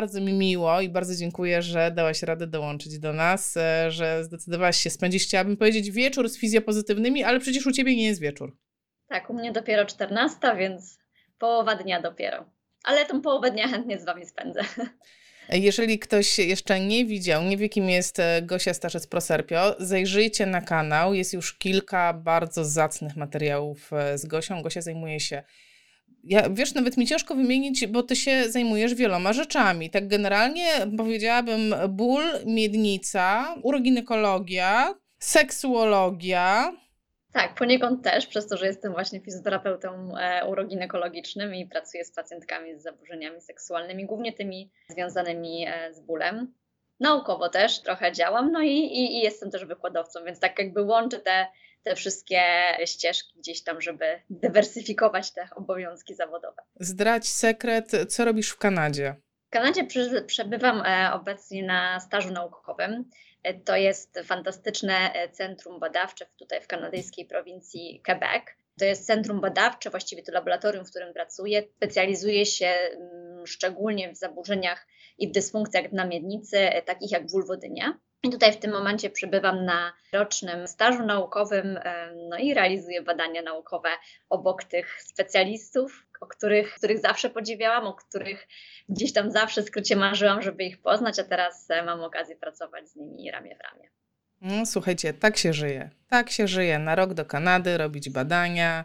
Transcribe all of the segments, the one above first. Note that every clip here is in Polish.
bardzo mi miło i bardzo dziękuję, że dałaś radę dołączyć do nas, e, że zdecydowałaś się spędzić, chciałabym powiedzieć, wieczór z fizjopozytywnymi, ale przecież u Ciebie nie jest wieczór. Tak, u mnie dopiero 14, więc połowa dnia dopiero. Ale tą połowę dnia chętnie z Wami spędzę. Jeżeli ktoś jeszcze nie widział, nie wie kim jest e, Gosia Starzec-Proserpio, zajrzyjcie na kanał. Jest już kilka bardzo zacnych materiałów e, z Gosią. Gosia zajmuje się ja, wiesz, nawet mi ciężko wymienić, bo ty się zajmujesz wieloma rzeczami. Tak generalnie powiedziałabym ból, miednica, uroginekologia, seksuologia, tak, poniekąd też, przez to, że jestem właśnie fizjoterapeutą e, uroginekologicznym i pracuję z pacjentkami z zaburzeniami seksualnymi, głównie tymi związanymi e, z bólem. Naukowo też trochę działam, no i, i, i jestem też wykładowcą, więc tak jakby łączę te, te wszystkie ścieżki gdzieś tam, żeby dywersyfikować te obowiązki zawodowe. Zdrać sekret, co robisz w Kanadzie? W Kanadzie przebywam e, obecnie na stażu naukowym. To jest fantastyczne e, centrum badawcze tutaj w kanadyjskiej prowincji Quebec. To jest centrum badawcze, właściwie to laboratorium, w którym pracuję. Specjalizuje się mm, szczególnie w zaburzeniach i w dysfunkcjach na miednicy, e, takich jak wulwodynia. I tutaj w tym momencie przybywam na rocznym stażu naukowym, no i realizuję badania naukowe obok tych specjalistów, o których, których zawsze podziwiałam, o których gdzieś tam zawsze w skrócie marzyłam, żeby ich poznać, a teraz e, mam okazję pracować z nimi ramię w ramię. No, słuchajcie, tak się żyje. Tak się żyje. Na rok do Kanady, robić badania,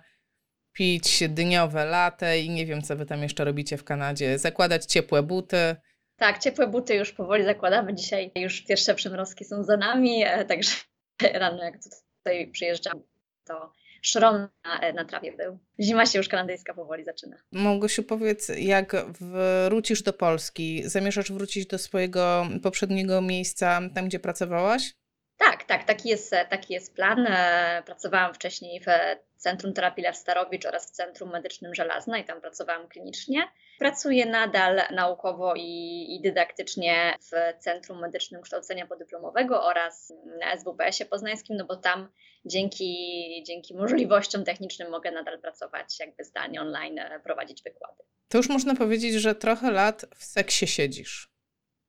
pić dniowe late i nie wiem, co wy tam jeszcze robicie w Kanadzie. Zakładać ciepłe buty tak, ciepłe buty już powoli zakładamy. Dzisiaj już pierwsze przymrozki są za nami, e, także rano jak tutaj przyjeżdżam, to szron na, e, na trawie był. Zima się już kanadyjska powoli zaczyna. Małgosiu, powiedz, jak wrócisz do Polski, zamierzasz wrócić do swojego poprzedniego miejsca, tam gdzie pracowałaś? Tak, tak, taki jest, taki jest plan. E, pracowałam wcześniej w Centrum Terapii Lew Starowicz oraz w Centrum Medycznym Żelazna i tam pracowałam klinicznie. Pracuję nadal naukowo i, i dydaktycznie w Centrum Medycznym Kształcenia Podyplomowego oraz na SWPS-ie poznańskim, no bo tam dzięki, dzięki możliwościom technicznym mogę nadal pracować jakby zdalnie online, e, prowadzić wykłady. To już można powiedzieć, że trochę lat w seksie siedzisz.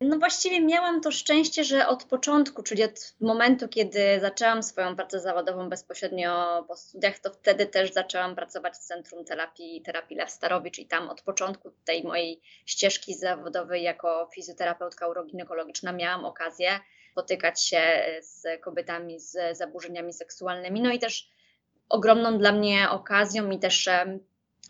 No właściwie miałam to szczęście, że od początku, czyli od momentu, kiedy zaczęłam swoją pracę zawodową bezpośrednio po studiach, to wtedy też zaczęłam pracować w Centrum Terapii, terapii Lew Starowicz i tam od początku tej mojej ścieżki zawodowej jako fizjoterapeutka uroginekologiczna miałam okazję spotykać się z kobietami z zaburzeniami seksualnymi. No i też ogromną dla mnie okazją i też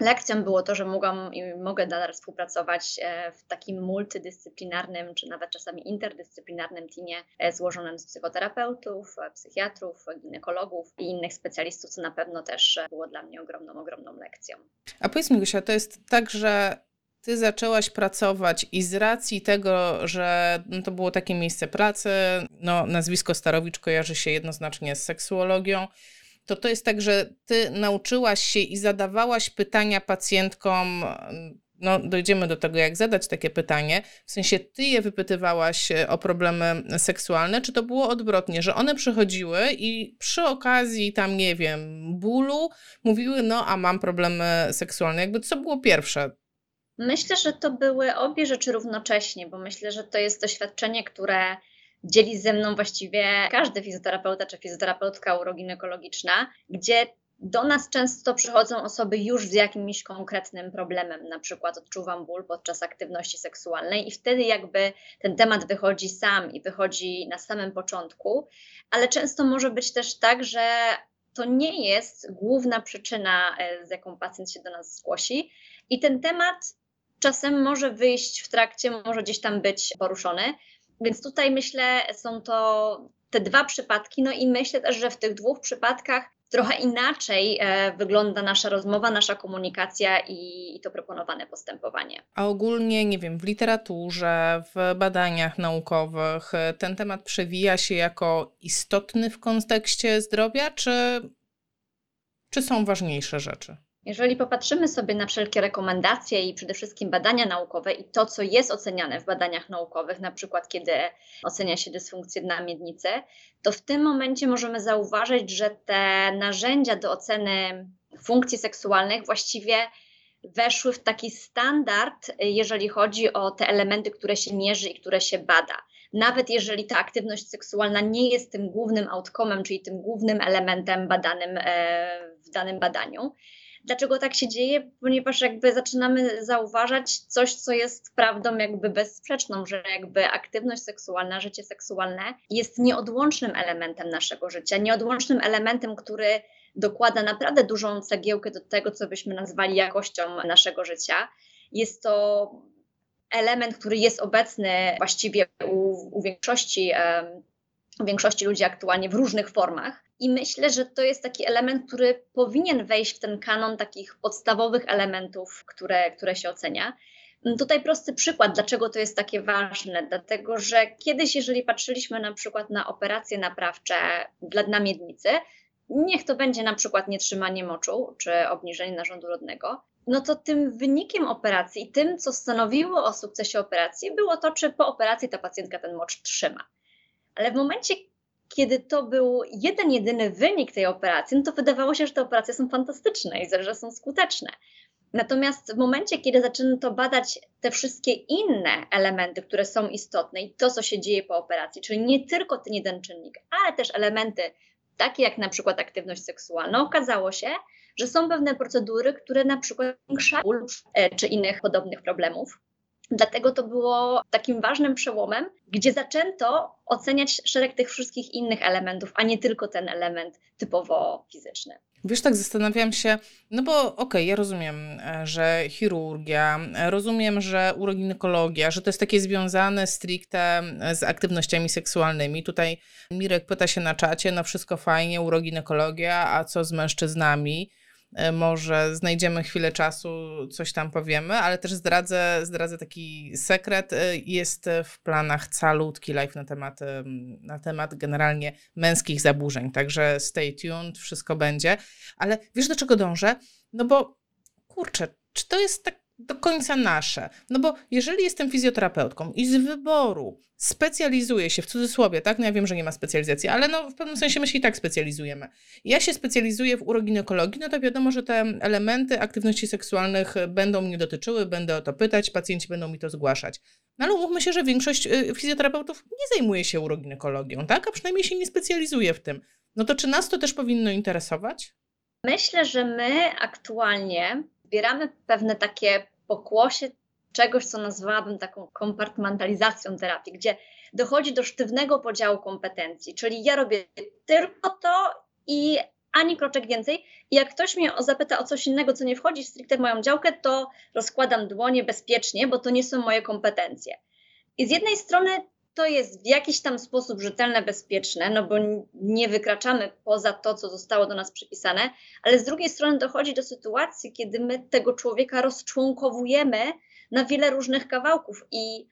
lekcją było to, że mogłam i mogę nadal współpracować e, w takim multidyscyplinarnym, czy nawet czasami interdyscyplinarnym teamie e, złożonym z psychoterapeutów, e, psychiatrów, ginekologów i innych specjalistów, co na pewno też było dla mnie ogromną, ogromną lekcją. A powiedz mi, Gosia, to jest tak, że ty zaczęłaś pracować i z racji tego, że no to było takie miejsce pracy, no nazwisko Starowicz kojarzy się jednoznacznie z seksuologią, to to jest tak, że ty nauczyłaś się i zadawałaś pytania pacjentkom, no dojdziemy do tego, jak zadać takie pytanie, w sensie ty je wypytywałaś e, o problemy seksualne, czy to było odwrotnie, że one przychodziły i przy okazji tam, nie wiem, bólu mówiły, no a mam problemy seksualne, jakby co było pierwsze? Myślę, że to były obie rzeczy równocześnie, bo myślę, że to jest doświadczenie, które dzieli ze mną właściwie każdy fizjoterapeuta czy fizjoterapeutka uroginekologiczna, gdzie do nas często przychodzą osoby już z jakimś konkretnym problemem, na przykład odczuwam ból podczas aktywności seksualnej i wtedy jakby ten temat wychodzi sam i wychodzi na samym początku, ale często może być też tak, że to nie jest główna przyczyna, e, z jaką pacjent się do nas zgłosi i ten temat czasem może wyjść w trakcie, może gdzieś tam być poruszony, więc tutaj myślę, są to te dwa przypadki, no i myślę też, że w tych dwóch przypadkach trochę inaczej e, wygląda nasza rozmowa, nasza komunikacja i, i, to proponowane postępowanie. A ogólnie, nie wiem, w literaturze, w badaniach naukowych e, ten temat przewija się jako istotny w kontekście zdrowia, czy, czy są ważniejsze rzeczy? Jeżeli popatrzymy sobie na wszelkie rekomendacje i przede wszystkim badania naukowe i to, co jest oceniane w badaniach naukowych, na przykład kiedy ocenia się dysfunkcję dna miednicy, to w tym momencie możemy zauważyć, że te narzędzia do oceny funkcji seksualnych właściwie weszły w taki standard, jeżeli chodzi o te elementy, które się mierzy i które się bada. Nawet jeżeli ta aktywność seksualna nie jest tym głównym outcomem, czyli tym głównym elementem badanym e, w danym badaniu. Dlaczego tak się dzieje? Ponieważ jakby zaczynamy zauważać coś, co jest prawdą jakby bezsprzeczną, że jakby aktywność seksualna, życie seksualne jest nieodłącznym elementem naszego życia, nieodłącznym elementem, który dokłada naprawdę dużą cegiełkę do tego, co byśmy nazwali jakością naszego życia. Jest to element, który jest obecny właściwie u, u większości, u większości ludzi aktualnie w różnych formach. I myślę, że to jest taki element, który powinien wejść w ten kanon takich podstawowych elementów, które, które się ocenia. Tutaj prosty przykład, dlaczego to jest takie ważne. Dlatego, że kiedyś, jeżeli patrzyliśmy na przykład na operacje naprawcze dla dna miednicy, niech to będzie na przykład nietrzymanie moczu czy obniżenie narządu rodnego, no to tym wynikiem operacji, tym, co stanowiło o sukcesie operacji, było to, czy po operacji ta pacjentka ten mocz trzyma. Ale w momencie, kiedy to był jeden, jedyny wynik tej operacji, no to wydawało się, że te operacje są fantastyczne i że są skuteczne. Natomiast w momencie, kiedy zaczęto badać te wszystkie inne elementy, które są istotne i to, co się dzieje po operacji, czyli nie tylko ten jeden czynnik, ale też elementy takie jak na przykład aktywność seksualna, okazało się, że są pewne procedury, które na przykład zwiększają e, czy innych podobnych problemów. Dlatego to było takim ważnym przełomem, gdzie zaczęto oceniać szereg tych wszystkich innych elementów, a nie tylko ten element typowo fizyczny. Wiesz, tak zastanawiam się, no bo okej, okay, ja rozumiem, e, że chirurgia, e, rozumiem, że uroginekologia, że to jest takie związane stricte z aktywnościami seksualnymi. Tutaj Mirek pyta się na czacie, no wszystko fajnie, uroginekologia, a co z mężczyznami? E, może znajdziemy chwilę czasu, coś tam powiemy, ale też zdradzę, zdradzę taki sekret. E, jest w planach calutki live na temat, na temat generalnie męskich zaburzeń, także stay tuned, wszystko będzie. Ale wiesz do czego dążę? No bo kurczę, czy to jest tak do końca nasze. No bo jeżeli jestem fizjoterapeutką i z wyboru specjalizuję się, w cudzysłowie, tak? No ja wiem, że nie ma specjalizacji, ale no w pewnym sensie my się i tak specjalizujemy. Ja się specjalizuję w uroginekologii, no to wiadomo, że te elementy aktywności seksualnych będą mnie dotyczyły, będę o to pytać, pacjenci będą mi to zgłaszać. No ale umówmy się, że większość y, fizjoterapeutów nie zajmuje się uroginekologią, tak? A przynajmniej się nie specjalizuje w tym. No to czy nas to też powinno interesować? Myślę, że my aktualnie zbieramy pewne takie pokłosie czegoś, co nazwałabym taką kompartmentalizacją terapii, gdzie dochodzi do sztywnego podziału kompetencji, czyli ja robię tylko to i ani kroczek więcej. I jak ktoś mnie zapyta o coś innego, co nie wchodzi stricte w moją działkę, to rozkładam dłonie bezpiecznie, bo to nie są moje kompetencje. I z jednej strony to jest w jakiś tam sposób rzetelne, bezpieczne, no bo nie wykraczamy poza to, co zostało do nas przypisane, ale z drugiej strony dochodzi do sytuacji, kiedy my tego człowieka rozczłonkowujemy na wiele różnych kawałków i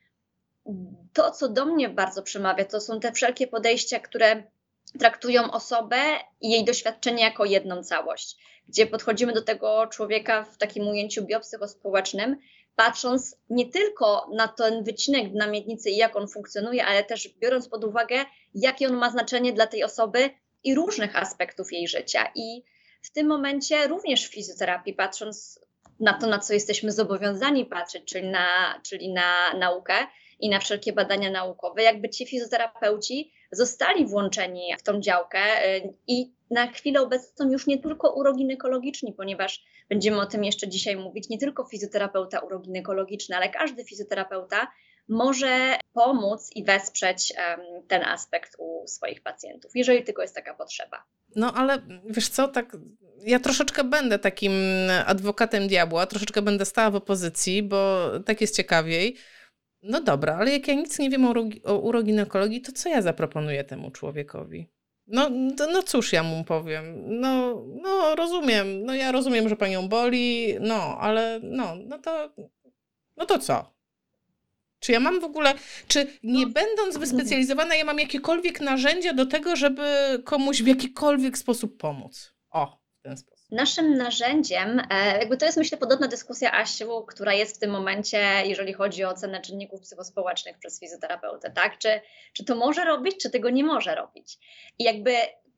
to, co do mnie bardzo przemawia, to są te wszelkie podejścia, które traktują osobę i jej doświadczenie jako jedną całość, gdzie podchodzimy do tego człowieka w takim ujęciu biopsychospołecznym patrząc nie tylko na ten wycinek na miednicy i jak on funkcjonuje, ale też biorąc pod uwagę, jakie on ma znaczenie dla tej osoby i różnych aspektów jej życia. I w tym momencie również w fizjoterapii, patrząc na to, na co jesteśmy zobowiązani patrzeć, czyli na, czyli na naukę i na wszelkie badania naukowe, jakby ci fizjoterapeuci zostali włączeni w tą działkę y, i na chwilę obecną już nie tylko uroginekologiczni, ponieważ będziemy o tym jeszcze dzisiaj mówić, nie tylko fizjoterapeuta uroginekologiczny, ale każdy fizjoterapeuta może pomóc i wesprzeć um, ten aspekt u swoich pacjentów, jeżeli tylko jest taka potrzeba. No ale wiesz co, tak ja troszeczkę będę takim adwokatem diabła, troszeczkę będę stała w opozycji, bo tak jest ciekawiej. No dobra, ale jak ja nic nie wiem o, o uroginekologii, to co ja zaproponuję temu człowiekowi? No, no cóż ja mu powiem. No, no rozumiem. No ja rozumiem, że panią boli, no, ale no, no to, no to co? Czy ja mam w ogóle, czy nie no. będąc wyspecjalizowana, ja mam jakiekolwiek narzędzia do tego, żeby komuś w jakikolwiek sposób pomóc? O, w ten sposób. Naszym narzędziem, e, jakby to jest myślę podobna dyskusja Asiu, która jest w tym momencie, jeżeli chodzi o ocenę czynników psychospołecznych przez fizjoterapeutę, tak? Czy, czy to może robić, czy tego nie może robić? I jakby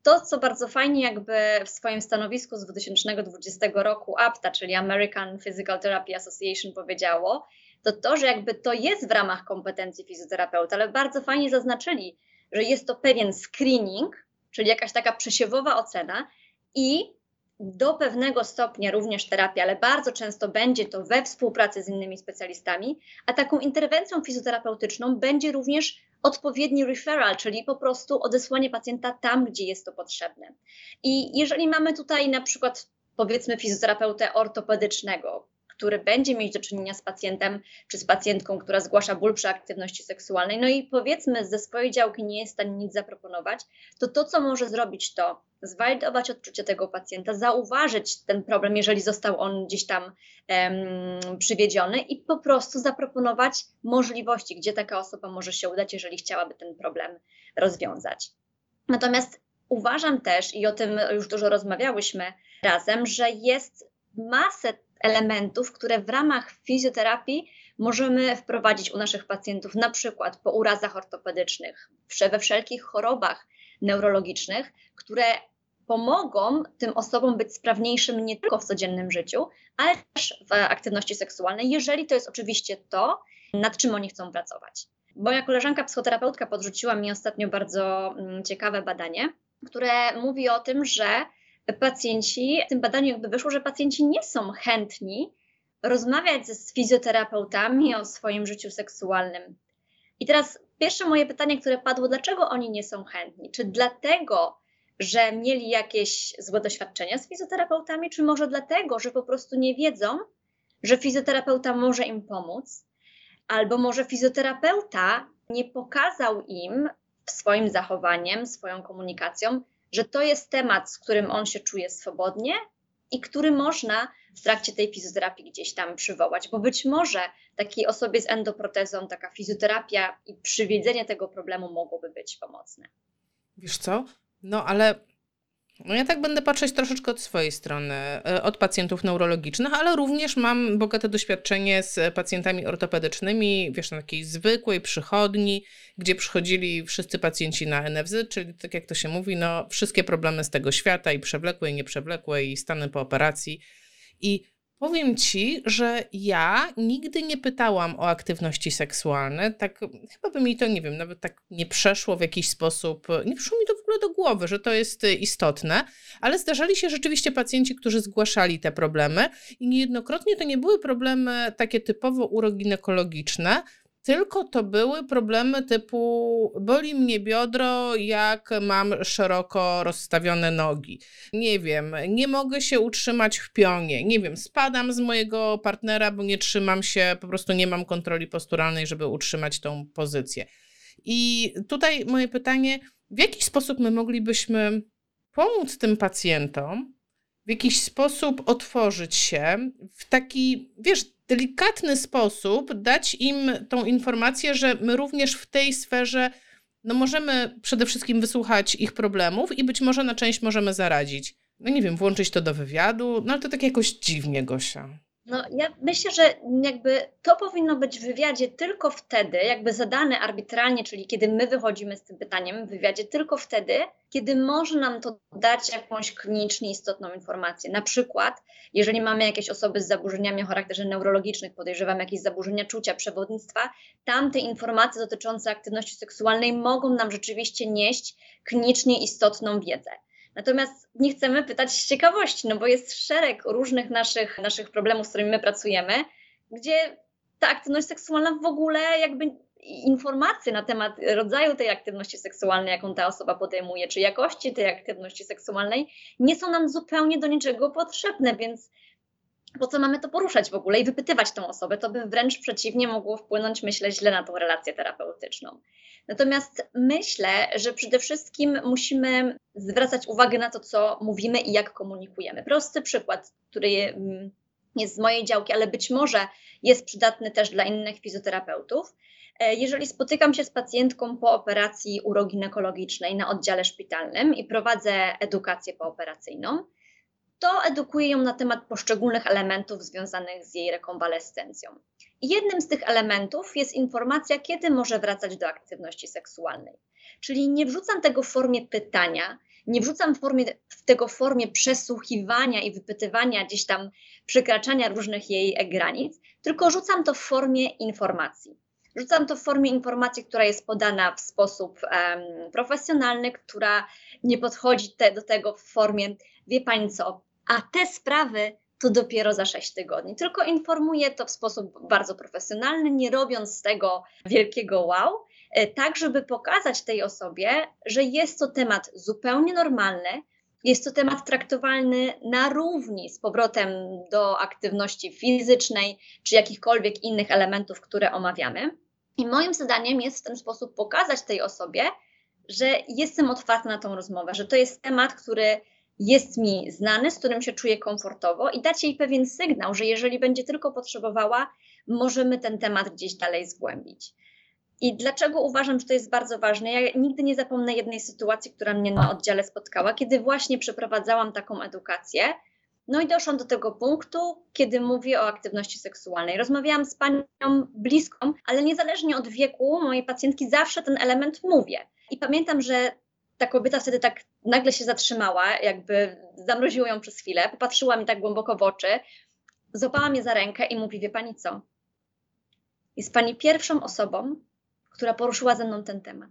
to, co bardzo fajnie jakby w swoim stanowisku z 2020 roku APTA, czyli American Physical Therapy Association powiedziało, to to, że jakby to jest w ramach kompetencji fizjoterapeuta, ale bardzo fajnie zaznaczyli, że jest to pewien screening, czyli jakaś taka przesiewowa ocena i do pewnego stopnia również terapia, ale bardzo często będzie to we współpracy z innymi specjalistami, a taką interwencją fizjoterapeutyczną będzie również odpowiedni referral, czyli po prostu odesłanie pacjenta tam, gdzie jest to potrzebne. I jeżeli mamy tutaj na przykład powiedzmy fizjoterapeutę ortopedycznego, który będzie mieć do czynienia z pacjentem czy z pacjentką, która zgłasza ból przy aktywności seksualnej, no i powiedzmy ze swojej działki nie jest w stanie nic zaproponować, to to, co może zrobić, to zwalidować odczucie tego pacjenta, zauważyć ten problem, jeżeli został on gdzieś tam um, przywiedziony i po prostu zaproponować możliwości, gdzie taka osoba może się udać, jeżeli chciałaby ten problem rozwiązać. Natomiast uważam też, i o tym już dużo rozmawiałyśmy razem, że jest masę elementów, które w ramach fizjoterapii możemy wprowadzić u naszych pacjentów, na przykład po urazach ortopedycznych, we wszelkich chorobach neurologicznych, które pomogą tym osobom być sprawniejszym nie tylko w codziennym życiu, ale też w aktywności seksualnej, jeżeli to jest oczywiście to, nad czym oni chcą pracować. Moja koleżanka psychoterapeutka podrzuciła mi ostatnio bardzo mm, ciekawe badanie, które mówi o tym, że pacjenci, w tym badaniu jakby wyszło, że pacjenci nie są chętni rozmawiać z fizjoterapeutami o swoim życiu seksualnym. I teraz pierwsze moje pytanie, które padło, dlaczego oni nie są chętni? Czy dlatego, że mieli jakieś złe doświadczenia z fizjoterapeutami, czy może dlatego, że po prostu nie wiedzą, że fizjoterapeuta może im pomóc, albo może fizjoterapeuta nie pokazał im swoim zachowaniem, swoją komunikacją, że to jest temat, z którym on się czuje swobodnie i który można w trakcie tej fizjoterapii gdzieś tam przywołać, bo być może takiej osobie z endoprotezą taka fizjoterapia i przywiedzenie tego problemu mogłoby być pomocne. Wiesz co? No ale no ja tak będę patrzeć troszeczkę od swojej strony, e, od pacjentów neurologicznych, ale również mam bogate doświadczenie z pacjentami ortopedycznymi, wiesz, na takiej zwykłej przychodni, gdzie przychodzili wszyscy pacjenci na NFZ, czyli tak jak to się mówi, no wszystkie problemy z tego świata i przewlekłe i nieprzewlekłe i stany po operacji. I Powiem ci, że ja nigdy nie pytałam o aktywności seksualne. Tak, chyba by mi to, nie wiem, nawet tak nie przeszło w jakiś sposób, nie przyszło mi to w ogóle do głowy, że to jest istotne, ale zdarzali się rzeczywiście pacjenci, którzy zgłaszali te problemy i niejednokrotnie to nie były problemy takie typowo uroginekologiczne, tylko to były problemy typu boli mnie biodro, jak mam szeroko rozstawione nogi. Nie wiem, nie mogę się utrzymać w pionie. Nie wiem, spadam z mojego partnera, bo nie trzymam się, po prostu nie mam kontroli posturalnej, żeby utrzymać tą pozycję. I tutaj moje pytanie, w jaki sposób my moglibyśmy pomóc tym pacjentom, w jakiś sposób otworzyć się w taki, wiesz, delikatny sposób dać im tą informację, że my również w tej sferze no możemy przede wszystkim wysłuchać ich problemów i być może na część możemy zaradzić. No nie wiem, włączyć to do wywiadu, no ale to tak jakoś dziwnie, Gosia. No, ja myślę, że jakby to powinno być w wywiadzie tylko wtedy, jakby zadane arbitralnie, czyli kiedy my wychodzimy z tym pytaniem w wywiadzie, tylko wtedy, kiedy może nam to dać jakąś klinicznie istotną informację. Na przykład, jeżeli mamy jakieś osoby z zaburzeniami o charakterze neurologicznym, podejrzewam jakieś zaburzenia czucia, przewodnictwa, tamte informacje dotyczące aktywności seksualnej mogą nam rzeczywiście nieść klinicznie istotną wiedzę. Natomiast nie chcemy pytać z ciekawości, no bo jest szereg różnych naszych, naszych problemów, z którymi my pracujemy, gdzie ta aktywność seksualna w ogóle jakby informacje na temat rodzaju tej aktywności seksualnej, jaką ta osoba podejmuje, czy jakości tej aktywności seksualnej, nie są nam zupełnie do niczego potrzebne, więc po co mamy to poruszać w ogóle i wypytywać tą osobę? To by wręcz przeciwnie mogło wpłynąć, myślę, źle na tą relację terapeutyczną. Natomiast myślę, że przede wszystkim musimy zwracać uwagę na to, co mówimy i jak komunikujemy. Prosty przykład, który mm, jest z mojej działki, ale być może jest przydatny też dla innych fizjoterapeutów. E, jeżeli spotykam się z pacjentką po operacji uroginekologicznej na oddziale szpitalnym i prowadzę edukację pooperacyjną, to edukuje ją na temat poszczególnych elementów związanych z jej rekonwalescencją. Jednym z tych elementów jest informacja, kiedy może wracać do aktywności seksualnej. Czyli nie wrzucam tego w formie pytania, nie wrzucam w, formie, w tego formie przesłuchiwania i wypytywania, gdzieś tam przekraczania różnych jej granic, tylko rzucam to w formie informacji. Rzucam to w formie informacji, która jest podana w sposób um, profesjonalny, która nie podchodzi te, do tego w formie, wie pani co, a te sprawy to dopiero za 6 tygodni. Tylko informuję to w sposób bardzo profesjonalny, nie robiąc z tego wielkiego wow, e, tak żeby pokazać tej osobie, że jest to temat zupełnie normalny, jest to temat traktowalny na równi z powrotem do aktywności fizycznej czy jakichkolwiek innych elementów, które omawiamy. I moim zadaniem jest w ten sposób pokazać tej osobie, że jestem otwarta na tą rozmowę, że to jest temat, który jest mi znany, z którym się czuję komfortowo i dać jej pewien sygnał, że jeżeli będzie tylko potrzebowała, możemy ten temat gdzieś dalej zgłębić. I dlaczego uważam, że to jest bardzo ważne? Ja nigdy nie zapomnę jednej sytuacji, która mnie na oddziale spotkała, kiedy właśnie przeprowadzałam taką edukację. No i doszłam do tego punktu, kiedy mówię o aktywności seksualnej. Rozmawiałam z panią bliską, ale niezależnie od wieku mojej pacjentki zawsze ten element mówię. I pamiętam, że ta kobieta wtedy tak nagle się zatrzymała, jakby zamroziło ją przez chwilę, popatrzyła mi tak głęboko w oczy, złapała mnie za rękę i mówi, wie pani co? Jest pani pierwszą osobą, która poruszyła ze mną ten temat.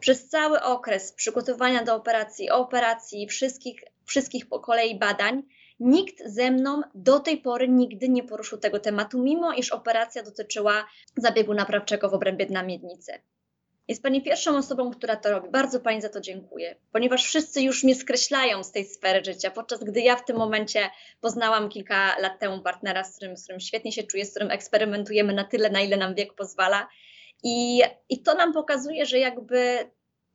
Przez cały okres przygotowania do operacji, operacji, wszystkich, wszystkich po kolei badań, nikt ze mną do tej pory nigdy nie poruszył tego tematu, mimo iż operacja dotyczyła zabiegu naprawczego w obrębie dna miednicy. Jest Pani pierwszą osobą, która to robi. Bardzo Pani za to dziękuję, ponieważ wszyscy już mnie skreślają z tej sfery życia, podczas gdy ja w tym momencie poznałam kilka lat temu partnera, z którym, z którym świetnie się czuję, z którym eksperymentujemy na tyle, na ile nam wiek pozwala. I, I to nam pokazuje, że jakby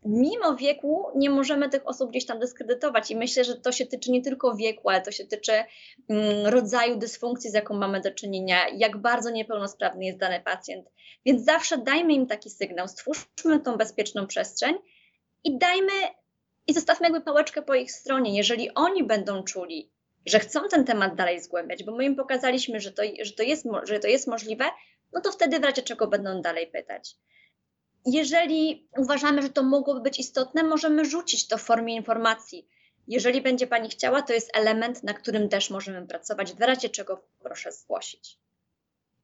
mimo wieku nie możemy tych osób gdzieś tam dyskredytować i myślę, że to się tyczy nie tylko wieku, ale to się tyczy mm, rodzaju dysfunkcji, z jaką mamy do czynienia, jak bardzo niepełnosprawny jest dany pacjent. Więc zawsze dajmy im taki sygnał, stwórzmy tą bezpieczną przestrzeń i dajmy i zostawmy jakby pałeczkę po ich stronie. Jeżeli oni będą czuli, że chcą ten temat dalej zgłębiać, bo my im pokazaliśmy, że to, że to, jest, że to jest możliwe, no to wtedy w razie czego będą dalej pytać. Jeżeli uważamy, że to mogłoby być istotne, możemy rzucić to w formie informacji. Jeżeli będzie Pani chciała, to jest element, na którym też możemy pracować, w razie czego proszę zgłosić.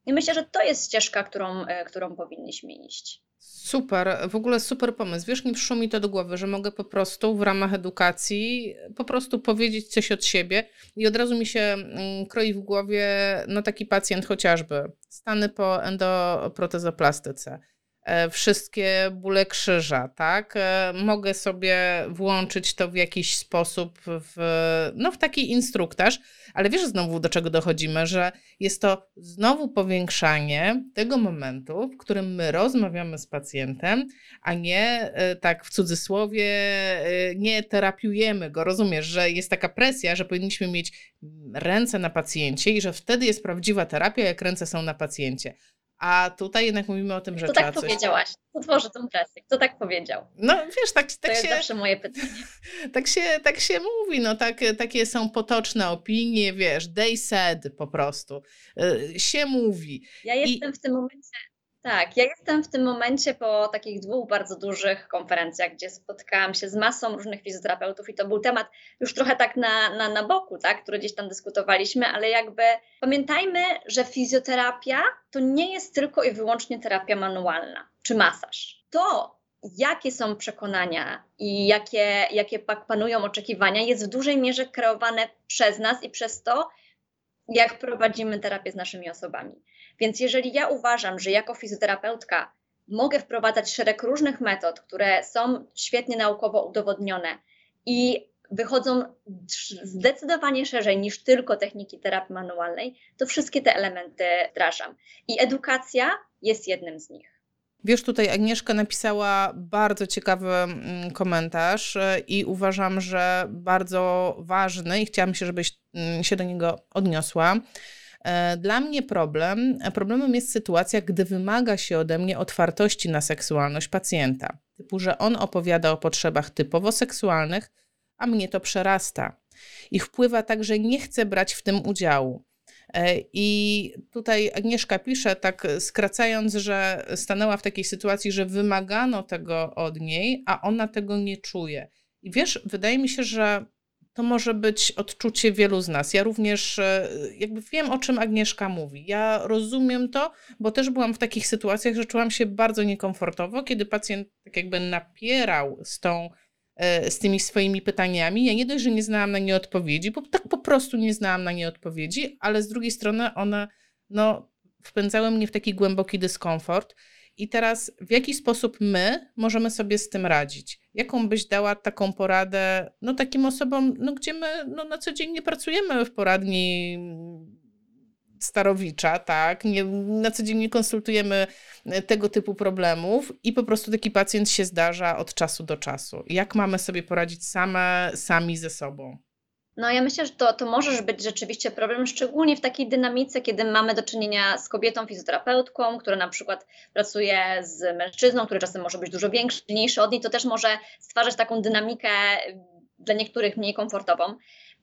I myślę, że to jest ścieżka, którą, e, którą powinniśmy iść. Super, w ogóle super pomysł. Wiesz, nie przyszło mi to do głowy, że mogę po prostu w ramach edukacji po prostu powiedzieć coś od siebie i od razu mi się mm, kroi w głowie no taki pacjent chociażby, stany po endoprotezoplastyce wszystkie bóle krzyża, tak? E, mogę sobie włączyć to w jakiś sposób w, no, w taki instruktaż, ale wiesz znowu do czego dochodzimy, że jest to znowu powiększanie tego momentu, w którym my rozmawiamy z pacjentem, a nie e, tak w cudzysłowie, nie terapiujemy go. Rozumiesz, że jest taka presja, że powinniśmy mieć ręce na pacjencie i że wtedy jest prawdziwa terapia, jak ręce są na pacjencie. A tutaj jednak mówimy o tym, że Kto tak coś... powiedziałaś? Kto tworzy tą presję? Kto tak powiedział? No wiesz, tak, tak to się... jest zawsze moje pytanie. Tak się, tak się mówi, no tak, takie są potoczne opinie, wiesz, they said po prostu. Y, się mówi. Ja jestem I... w tym momencie tak, ja jestem w tym momencie po takich dwóch bardzo dużych konferencjach, gdzie spotkałam się z masą różnych fizjoterapeutów i to był temat już trochę tak na, na, na boku, tak, który gdzieś tam dyskutowaliśmy, ale jakby pamiętajmy, że fizjoterapia to nie jest tylko i wyłącznie terapia manualna czy masaż. To, jakie są przekonania i jakie, jakie panują oczekiwania, jest w dużej mierze kreowane przez nas i przez to, jak prowadzimy terapię z naszymi osobami. Więc jeżeli ja uważam, że jako fizjoterapeutka mogę wprowadzać szereg różnych metod, które są świetnie naukowo udowodnione i wychodzą zdecydowanie szerzej niż tylko techniki terapii manualnej, to wszystkie te elementy wdrażam. I edukacja jest jednym z nich. Wiesz, tutaj Agnieszka napisała bardzo ciekawy mm, komentarz e, i uważam, że bardzo ważny i chciałam się, żebyś mm, się do niego odniosła. E, dla mnie problem, problemem jest sytuacja, gdy wymaga się ode mnie otwartości na seksualność pacjenta. Typu, że on opowiada o potrzebach typowo seksualnych, a mnie to przerasta. I wpływa tak, że nie chcę brać w tym udziału. E, I tutaj Agnieszka pisze, tak skracając, że stanęła w takiej sytuacji, że wymagano tego od niej, a ona tego nie czuje. I wiesz, wydaje mi się, że to może być odczucie wielu z nas. Ja również e, jakby wiem, o czym Agnieszka mówi. Ja rozumiem to, bo też byłam w takich sytuacjach, że czułam się bardzo niekomfortowo, kiedy pacjent tak jakby napierał z tą e, z tymi swoimi pytaniami. Ja nie dość, że nie znałam na nie odpowiedzi, bo tak po prostu nie znałam na nie odpowiedzi, ale z drugiej strony one no, wpędzały mnie w taki głęboki dyskomfort. I teraz w jaki sposób my możemy sobie z tym radzić? Jaką byś dała taką poradę no, takim osobom, no, gdzie my no, na co dzień nie pracujemy w poradni Starowicza, tak? Nie, na co dzień nie konsultujemy tego typu problemów i po prostu taki pacjent się zdarza od czasu do czasu. Jak mamy sobie poradzić same, sami ze sobą? No ja myślę, że to, to może być rzeczywiście problem, szczególnie w takiej dynamice, kiedy mamy do czynienia z kobietą fizjoterapeutką, która na przykład pracuje z mężczyzną, który czasem może być dużo większy, mniejszy od niej, to też może stwarzać taką dynamikę dla niektórych mniej komfortową.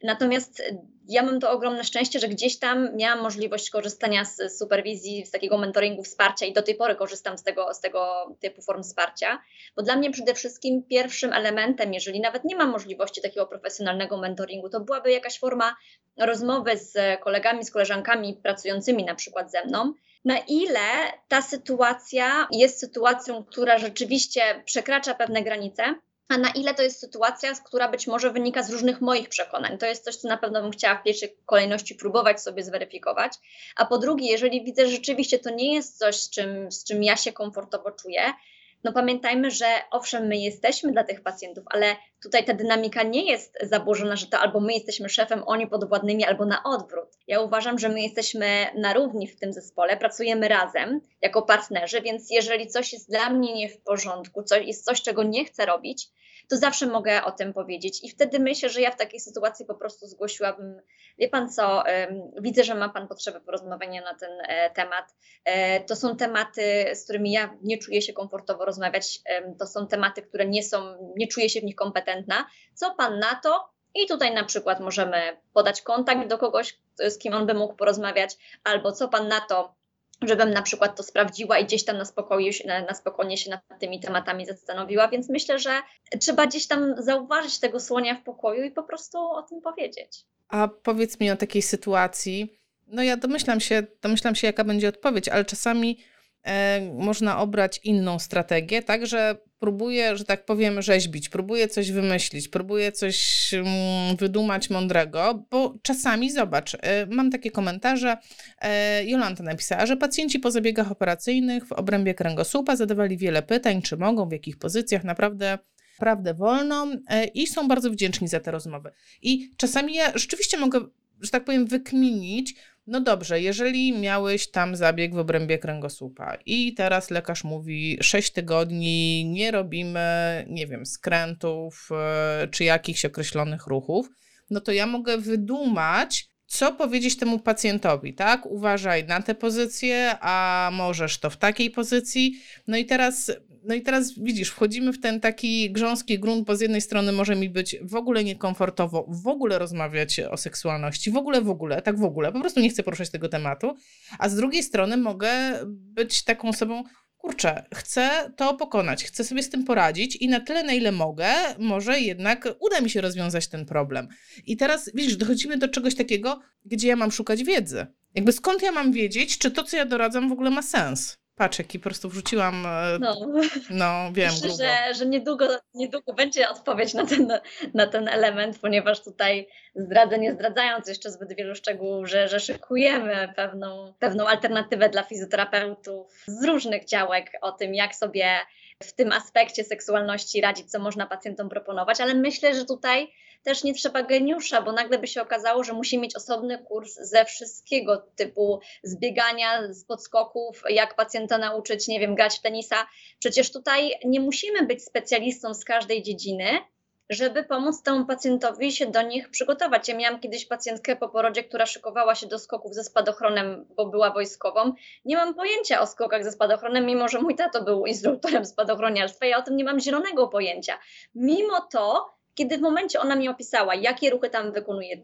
Natomiast ja mam to ogromne szczęście, że gdzieś tam miałam możliwość korzystania z superwizji, z takiego mentoringu, wsparcia i do tej pory korzystam z tego, z tego typu form wsparcia, bo dla mnie przede wszystkim pierwszym elementem, jeżeli nawet nie mam możliwości takiego profesjonalnego mentoringu, to byłaby jakaś forma rozmowy z kolegami, z koleżankami pracującymi na przykład ze mną, na ile ta sytuacja jest sytuacją, która rzeczywiście przekracza pewne granice, a na ile to jest sytuacja, która być może wynika z różnych moich przekonań. To jest coś, co na pewno bym chciała w pierwszej kolejności próbować sobie zweryfikować. A po drugie, jeżeli widzę, że rzeczywiście to nie jest coś, z czym, z czym ja się komfortowo czuję, no pamiętajmy, że owszem, my jesteśmy dla tych pacjentów, ale tutaj ta dynamika nie jest zaburzona, że to albo my jesteśmy szefem, oni podwładnymi, albo na odwrót. Ja uważam, że my jesteśmy na równi w tym zespole, pracujemy razem jako partnerzy, więc jeżeli coś jest dla mnie nie w porządku, coś, jest coś, czego nie chcę robić, to zawsze mogę o tym powiedzieć. I wtedy myślę, że ja w takiej sytuacji po prostu zgłosiłabym, wie pan co, widzę, że ma pan potrzebę porozmawiania na ten e, temat. E, to są tematy, z którymi ja nie czuję się komfortowo rozmawiać. To są tematy, które nie są, nie czuję się w nich kompetentna. Co pan na to? I tutaj na przykład możemy podać kontakt do kogoś, z kim on by mógł porozmawiać, albo co pan na to, żebym na przykład to sprawdziła i gdzieś tam na, spokoju, na, spokojnie się nad tymi tematami zastanowiła, więc myślę, że trzeba gdzieś tam zauważyć tego słonia w pokoju i po prostu o tym powiedzieć. A powiedz mi o takiej sytuacji, no ja domyślam się, domyślam się jaka będzie odpowiedź, ale czasami E, można obrać inną strategię, tak, że próbuję, że tak powiem, rzeźbić, próbuję coś wymyślić, próbuję coś mm, wydumać mądrego, bo czasami, zobacz, e, mam takie komentarze, e, Jolanta napisała, że pacjenci po zabiegach operacyjnych w obrębie kręgosłupa zadawali wiele pytań, czy mogą, w jakich pozycjach, naprawdę prawdę wolną i są bardzo wdzięczni za te rozmowy. I czasami ja rzeczywiście mogę, że tak powiem, wykminić, no dobrze, jeżeli miałeś tam zabieg w obrębie kręgosłupa i teraz lekarz mówi 6 tygodni nie robimy, nie wiem, skrętów e, czy jakichś określonych ruchów, no to ja mogę wydumać, co powiedzieć temu pacjentowi, tak? Uważaj na tę pozycję, a możesz to w takiej pozycji. No i teraz no i teraz widzisz, wchodzimy w ten taki grząski grunt, bo z jednej strony może mi być w ogóle niekomfortowo w ogóle rozmawiać o seksualności, w ogóle, w ogóle, tak w ogóle, po prostu nie chcę poruszać tego tematu, a z drugiej strony mogę być taką osobą, kurczę, chcę to pokonać, chcę sobie z tym poradzić i na tyle, na ile mogę, może jednak uda mi się rozwiązać ten problem. I teraz, widzisz, dochodzimy do czegoś takiego, gdzie ja mam szukać wiedzy. Jakby skąd ja mam wiedzieć, czy to, co ja doradzam, w ogóle ma sens? Paczek i po prostu wrzuciłam. E, no, no wiem. Myślę, że, że niedługo, niedługo będzie odpowiedź na ten, na ten element, ponieważ tutaj zdradzę, nie zdradzając jeszcze zbyt wielu szczegółów, że, że szykujemy pewną, pewną alternatywę dla fizjoterapeutów z różnych działek o tym, jak sobie w tym aspekcie seksualności radzić, co można pacjentom proponować, ale myślę, że tutaj też nie trzeba geniusza, bo nagle by się okazało, że musi mieć osobny kurs ze wszystkiego typu zbiegania z podskoków, jak pacjenta nauczyć, nie wiem, grać w tenisa. Przecież tutaj nie musimy być specjalistą z każdej dziedziny, żeby pomóc temu pacjentowi się do nich przygotować. Ja miałam kiedyś pacjentkę po porodzie, która szykowała się do skoków ze spadochronem, bo była wojskową. Nie mam pojęcia o skokach ze spadochronem, mimo że mój tato był instruktorem spadochroniarstwa, ja o tym nie mam zielonego pojęcia. Mimo to kiedy w momencie ona mi opisała, jakie ruchy tam wykonuje,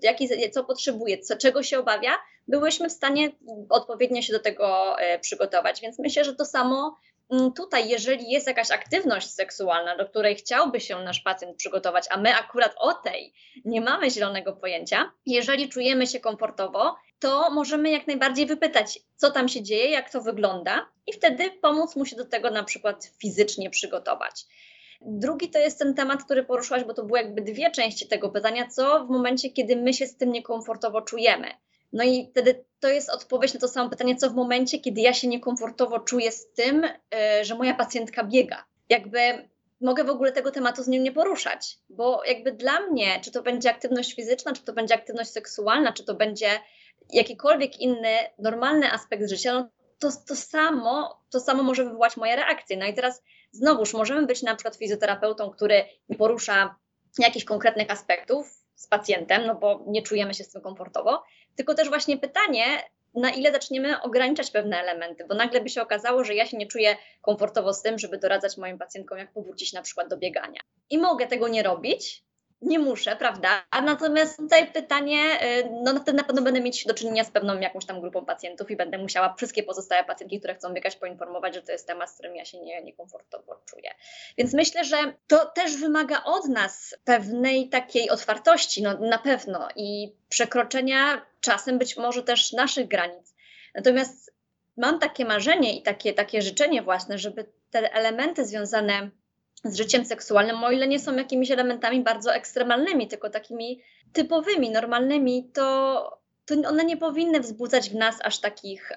co potrzebuje, co, czego się obawia, byłyśmy w stanie odpowiednio się do tego e, przygotować. Więc myślę, że to samo mm, tutaj, jeżeli jest jakaś aktywność seksualna, do której chciałby się nasz pacjent przygotować, a my akurat o tej nie mamy zielonego pojęcia, jeżeli czujemy się komfortowo, to możemy jak najbardziej wypytać, co tam się dzieje, jak to wygląda, i wtedy pomóc mu się do tego na przykład fizycznie przygotować. Drugi to jest ten temat, który poruszyłaś, bo to były jakby dwie części tego pytania, co w momencie, kiedy my się z tym niekomfortowo czujemy. No i wtedy to jest odpowiedź na to samo pytanie, co w momencie, kiedy ja się niekomfortowo czuję z tym, e, że moja pacjentka biega. Jakby mogę w ogóle tego tematu z nim nie poruszać, bo jakby dla mnie, czy to będzie aktywność fizyczna, czy to będzie aktywność seksualna, czy to będzie jakikolwiek inny normalny aspekt życia, no to, to, samo, to samo może wywołać moje reakcje. No i teraz znowuż możemy być na przykład fizjoterapeutą, który porusza jakichś konkretnych aspektów z pacjentem, no bo nie czujemy się z tym komfortowo, tylko też właśnie pytanie, na ile zaczniemy ograniczać pewne elementy, bo nagle by się okazało, że ja się nie czuję komfortowo z tym, żeby doradzać moim pacjentkom, jak powrócić na przykład do biegania. I mogę tego nie robić, nie muszę, prawda? Natomiast tutaj pytanie, y, no na pewno będę mieć do czynienia z pewną jakąś tam grupą pacjentów i będę musiała wszystkie pozostałe pacjentki, które chcą biegać, poinformować, że to jest temat, z którym ja się nie, niekomfortowo czuję. Więc myślę, że to też wymaga od nas pewnej takiej otwartości, no na pewno i przekroczenia czasem być może też naszych granic. Natomiast mam takie marzenie i takie, takie życzenie własne, żeby te elementy związane z życiem seksualnym, o ile nie są jakimiś elementami bardzo ekstremalnymi, tylko takimi typowymi, normalnymi, to, to one nie powinny wzbudzać w nas aż takich, e,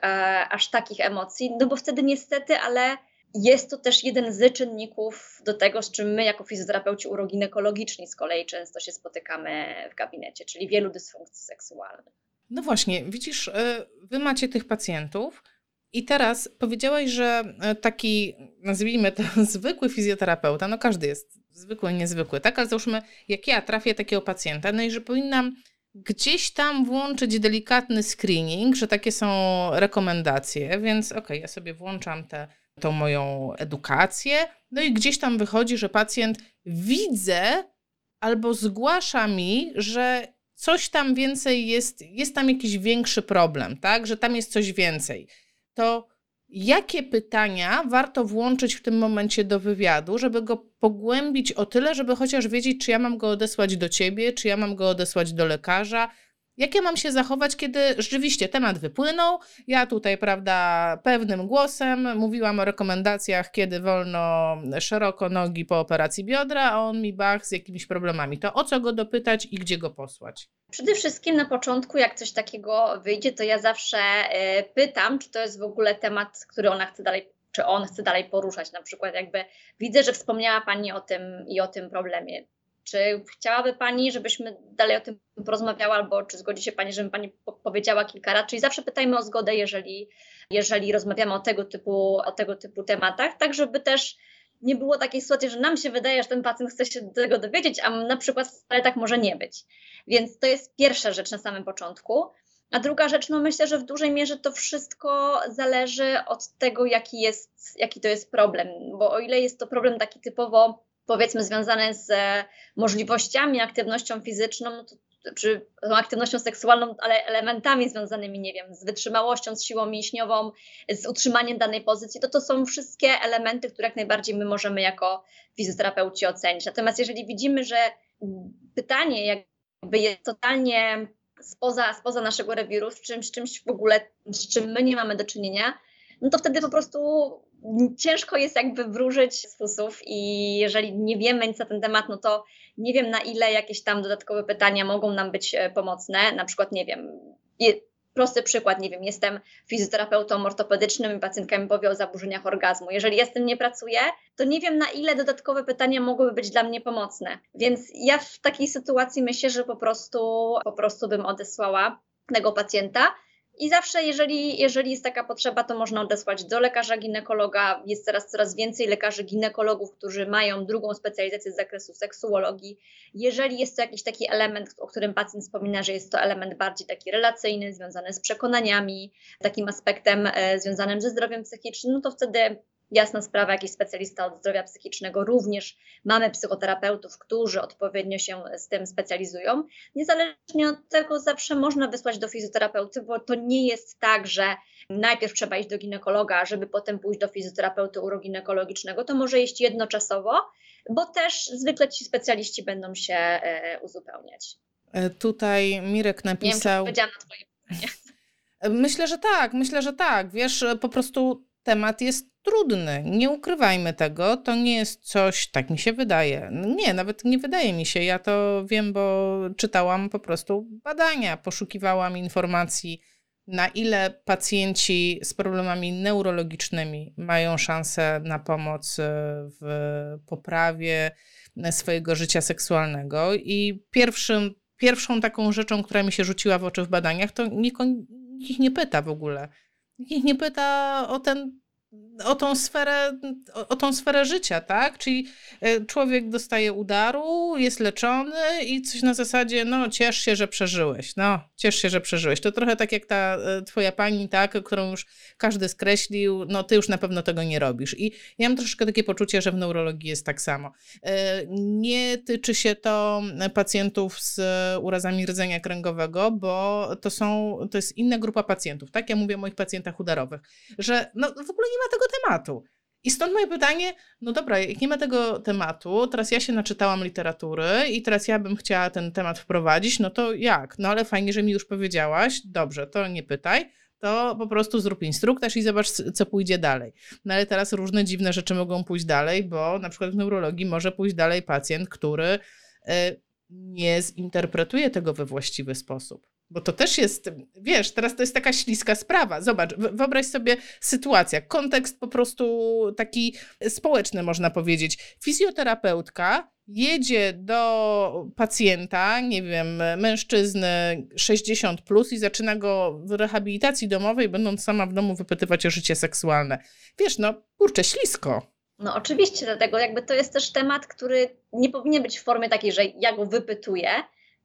aż takich emocji, no bo wtedy niestety, ale jest to też jeden z czynników do tego, z czym my jako fizjoterapeuci uroginekologiczni z kolei często się spotykamy w gabinecie, czyli wielu dysfunkcji seksualnych. No właśnie, widzisz, e, wy macie tych pacjentów, i teraz powiedziałaś, że e, taki, nazwijmy to, zwykły fizjoterapeuta, no każdy jest zwykły niezwykły, tak? Ale załóżmy, jak ja trafię takiego pacjenta, no i że powinnam gdzieś tam włączyć delikatny screening, że takie są rekomendacje, więc okej, okay, ja sobie włączam tę tą moją edukację, no i gdzieś tam wychodzi, że pacjent widzę albo zgłasza mi, że coś tam więcej jest, jest tam jakiś większy problem, tak? Że tam jest coś więcej to jakie pytania warto włączyć w tym momencie do wywiadu, żeby go pogłębić o tyle, żeby chociaż wiedzieć, czy ja mam go odesłać do ciebie, czy ja mam go odesłać do lekarza, jak ja mam się zachować, kiedy rzeczywiście temat wypłynął? Ja tutaj, prawda, pewnym głosem mówiłam o rekomendacjach, kiedy wolno szeroko nogi po operacji biodra, a on mi bach z jakimiś problemami. To o co go dopytać i gdzie go posłać? Przede wszystkim na początku, jak coś takiego wyjdzie, to ja zawsze e, pytam, czy to jest w ogóle temat, który ona chce dalej czy on chce dalej poruszać. Na przykład, jakby widzę, że wspomniała Pani o tym i o tym problemie. Czy chciałaby Pani, żebyśmy dalej o tym porozmawiały, albo czy zgodzi się Pani, żebym Pani powiedziała kilka rad? Czyli zawsze pytajmy o zgodę, jeżeli, jeżeli rozmawiamy o tego, typu, o tego typu tematach, tak żeby też nie było takiej sytuacji, że nam się wydaje, że ten pacjent chce się tego dowiedzieć, a na przykład wcale tak może nie być. Więc to jest pierwsza rzecz na samym początku. A druga rzecz, no myślę, że w dużej mierze to wszystko zależy od tego, jaki, jest, jaki to jest problem. Bo o ile jest to problem taki typowo powiedzmy związane z e, możliwościami, aktywnością fizyczną, no czy aktywnością seksualną, ale elementami związanymi, nie wiem, z wytrzymałością, z siłą mięśniową, z utrzymaniem danej pozycji, to to są wszystkie elementy, które jak najbardziej my możemy jako fizjoterapeuci ocenić. Natomiast jeżeli widzimy, że pytanie jakby jest totalnie spoza, spoza naszego rewiru, z czymś, czymś w ogóle, z czym my nie mamy do czynienia, no to wtedy po prostu ciężko jest jakby wróżyć fusów i jeżeli nie wiemy nic na ten temat, no to nie wiem na ile jakieś tam dodatkowe pytania mogą nam być e, pomocne. Na przykład, nie wiem, prosty przykład, nie wiem, jestem fizjoterapeutą ortopedycznym i pacjentka mi powie o zaburzeniach orgazmu. Jeżeli ja z tym nie pracuję, to nie wiem na ile dodatkowe pytania mogłyby być dla mnie pomocne. Więc ja w takiej sytuacji myślę, że po prostu, po prostu bym odesłała tego pacjenta i zawsze, jeżeli, jeżeli jest taka potrzeba, to można odesłać do lekarza ginekologa. Jest teraz coraz więcej lekarzy ginekologów, którzy mają drugą specjalizację z zakresu seksuologii. Jeżeli jest to jakiś taki element, o którym pacjent wspomina, że jest to element bardziej taki relacyjny, związany z przekonaniami, takim aspektem e, związanym ze zdrowiem psychicznym, no to wtedy jasna sprawa, jakiś specjalista od zdrowia psychicznego, również mamy psychoterapeutów, którzy odpowiednio się z tym specjalizują. Niezależnie od tego, zawsze można wysłać do fizjoterapeuty, bo to nie jest tak, że najpierw trzeba iść do ginekologa, żeby potem pójść do fizjoterapeuty uroginekologicznego. To może iść jednoczasowo, bo też zwykle ci specjaliści będą się e, uzupełniać. E, tutaj Mirek napisał. Nie wiem, czy na Twoje pytanie. Myślę, że tak, myślę, że tak. Wiesz, po prostu temat jest trudny. Nie ukrywajmy tego. To nie jest coś, tak mi się wydaje. Nie, nawet nie wydaje mi się. Ja to wiem, bo czytałam po prostu badania, poszukiwałam informacji, na ile pacjenci z problemami neurologicznymi mają szansę na pomoc e, w poprawie swojego życia seksualnego. I pierwszym, pierwszą taką rzeczą, która mi się rzuciła w oczy w badaniach, to nikt ich nie pyta w ogóle. Nikt ich nie pyta o ten o tą sferę, o, tą sferę życia, tak? Czyli e, człowiek dostaje udaru, jest leczony i coś na zasadzie, no ciesz się, że przeżyłeś, no ciesz się, że przeżyłeś. To trochę tak jak ta e, twoja pani, tak, którą już każdy skreślił, no ty już na pewno tego nie robisz. I ja mam troszeczkę takie poczucie, że w neurologii jest tak samo. E, nie tyczy się to pacjentów z urazami rdzenia kręgowego, bo to są, to jest inna grupa pacjentów, tak? Ja mówię o moich pacjentach udarowych, że no w ogóle nie ma tego tematu. I stąd moje pytanie, no dobra, jak nie ma tego tematu, teraz ja się naczytałam literatury i teraz ja bym chciała ten temat wprowadzić, no to jak? No ale fajnie, że mi już powiedziałaś, dobrze, to nie pytaj, to po prostu zrób instruktaż i zobacz, co pójdzie dalej. No ale teraz różne dziwne rzeczy mogą pójść dalej, bo na przykład w neurologii może pójść dalej pacjent, który y, nie zinterpretuje tego we właściwy sposób. Bo to też jest, wiesz, teraz to jest taka śliska sprawa. Zobacz, wyobraź sobie sytuację, kontekst po prostu taki społeczny, można powiedzieć. Fizjoterapeutka jedzie do pacjenta, nie wiem, mężczyzny 60 plus i zaczyna go w rehabilitacji domowej, będąc sama w domu wypytywać o życie seksualne. Wiesz, no kurczę, ślisko. No oczywiście, dlatego jakby to jest też temat, który nie powinien być w formie takiej, że ja go wypytuję,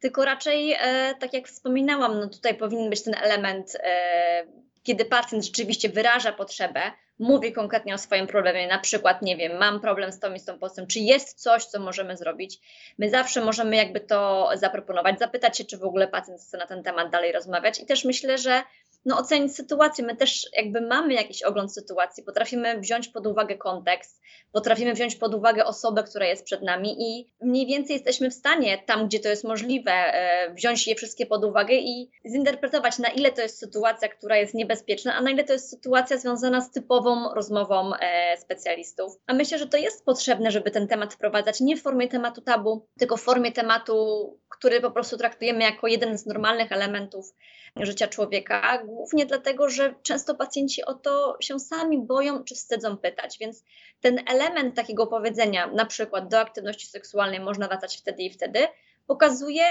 tylko raczej, e, tak jak wspominałam, no tutaj powinien być ten element, e, kiedy pacjent rzeczywiście wyraża potrzebę, mówi konkretnie o swoim problemie, na przykład, nie wiem, mam problem z tą i z tą postą, czy jest coś, co możemy zrobić. My zawsze możemy jakby to zaproponować, zapytać się, czy w ogóle pacjent chce na ten temat dalej rozmawiać i też myślę, że no, ocenić sytuację. My też jakby mamy jakiś ogląd sytuacji, potrafimy wziąć pod uwagę kontekst, potrafimy wziąć pod uwagę osobę, która jest przed nami i mniej więcej jesteśmy w stanie tam, gdzie to jest możliwe, e, wziąć je wszystkie pod uwagę i zinterpretować, na ile to jest sytuacja, która jest niebezpieczna, a na ile to jest sytuacja związana z typową rozmową e, specjalistów. A myślę, że to jest potrzebne, żeby ten temat wprowadzać nie w formie tematu tabu, tylko w formie tematu, który po prostu traktujemy jako jeden z normalnych elementów życia człowieka, głównie dlatego, że często pacjenci o to się sami boją czy wstydzą pytać, więc ten element takiego powiedzenia, na przykład do aktywności seksualnej można wracać wtedy i wtedy, pokazuje,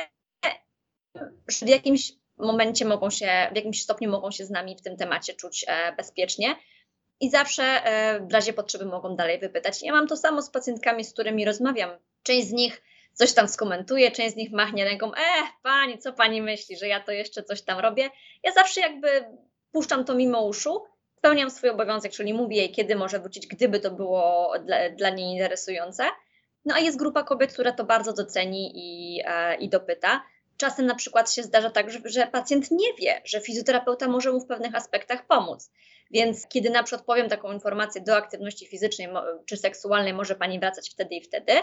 że w jakimś momencie mogą się, w jakimś stopniu mogą się z nami w tym temacie czuć e, bezpiecznie. I zawsze e, w razie potrzeby mogą dalej wypytać. Ja mam to samo z pacjentkami, z którymi rozmawiam. Część z nich coś tam skomentuje, część z nich machnie ręką, e, pani, co pani myśli, że ja to jeszcze coś tam robię. Ja zawsze jakby puszczam to mimo uszu, spełniam swój obowiązek, czyli mówię jej, kiedy może wrócić, gdyby to było dla, dla niej interesujące. No a jest grupa kobiet, która to bardzo doceni i, e, i dopyta. Czasem na przykład się zdarza tak, że, że pacjent nie wie, że fizjoterapeuta może mu w pewnych aspektach pomóc. Więc kiedy na przykład powiem taką informację do aktywności fizycznej czy seksualnej, może pani wracać wtedy i wtedy,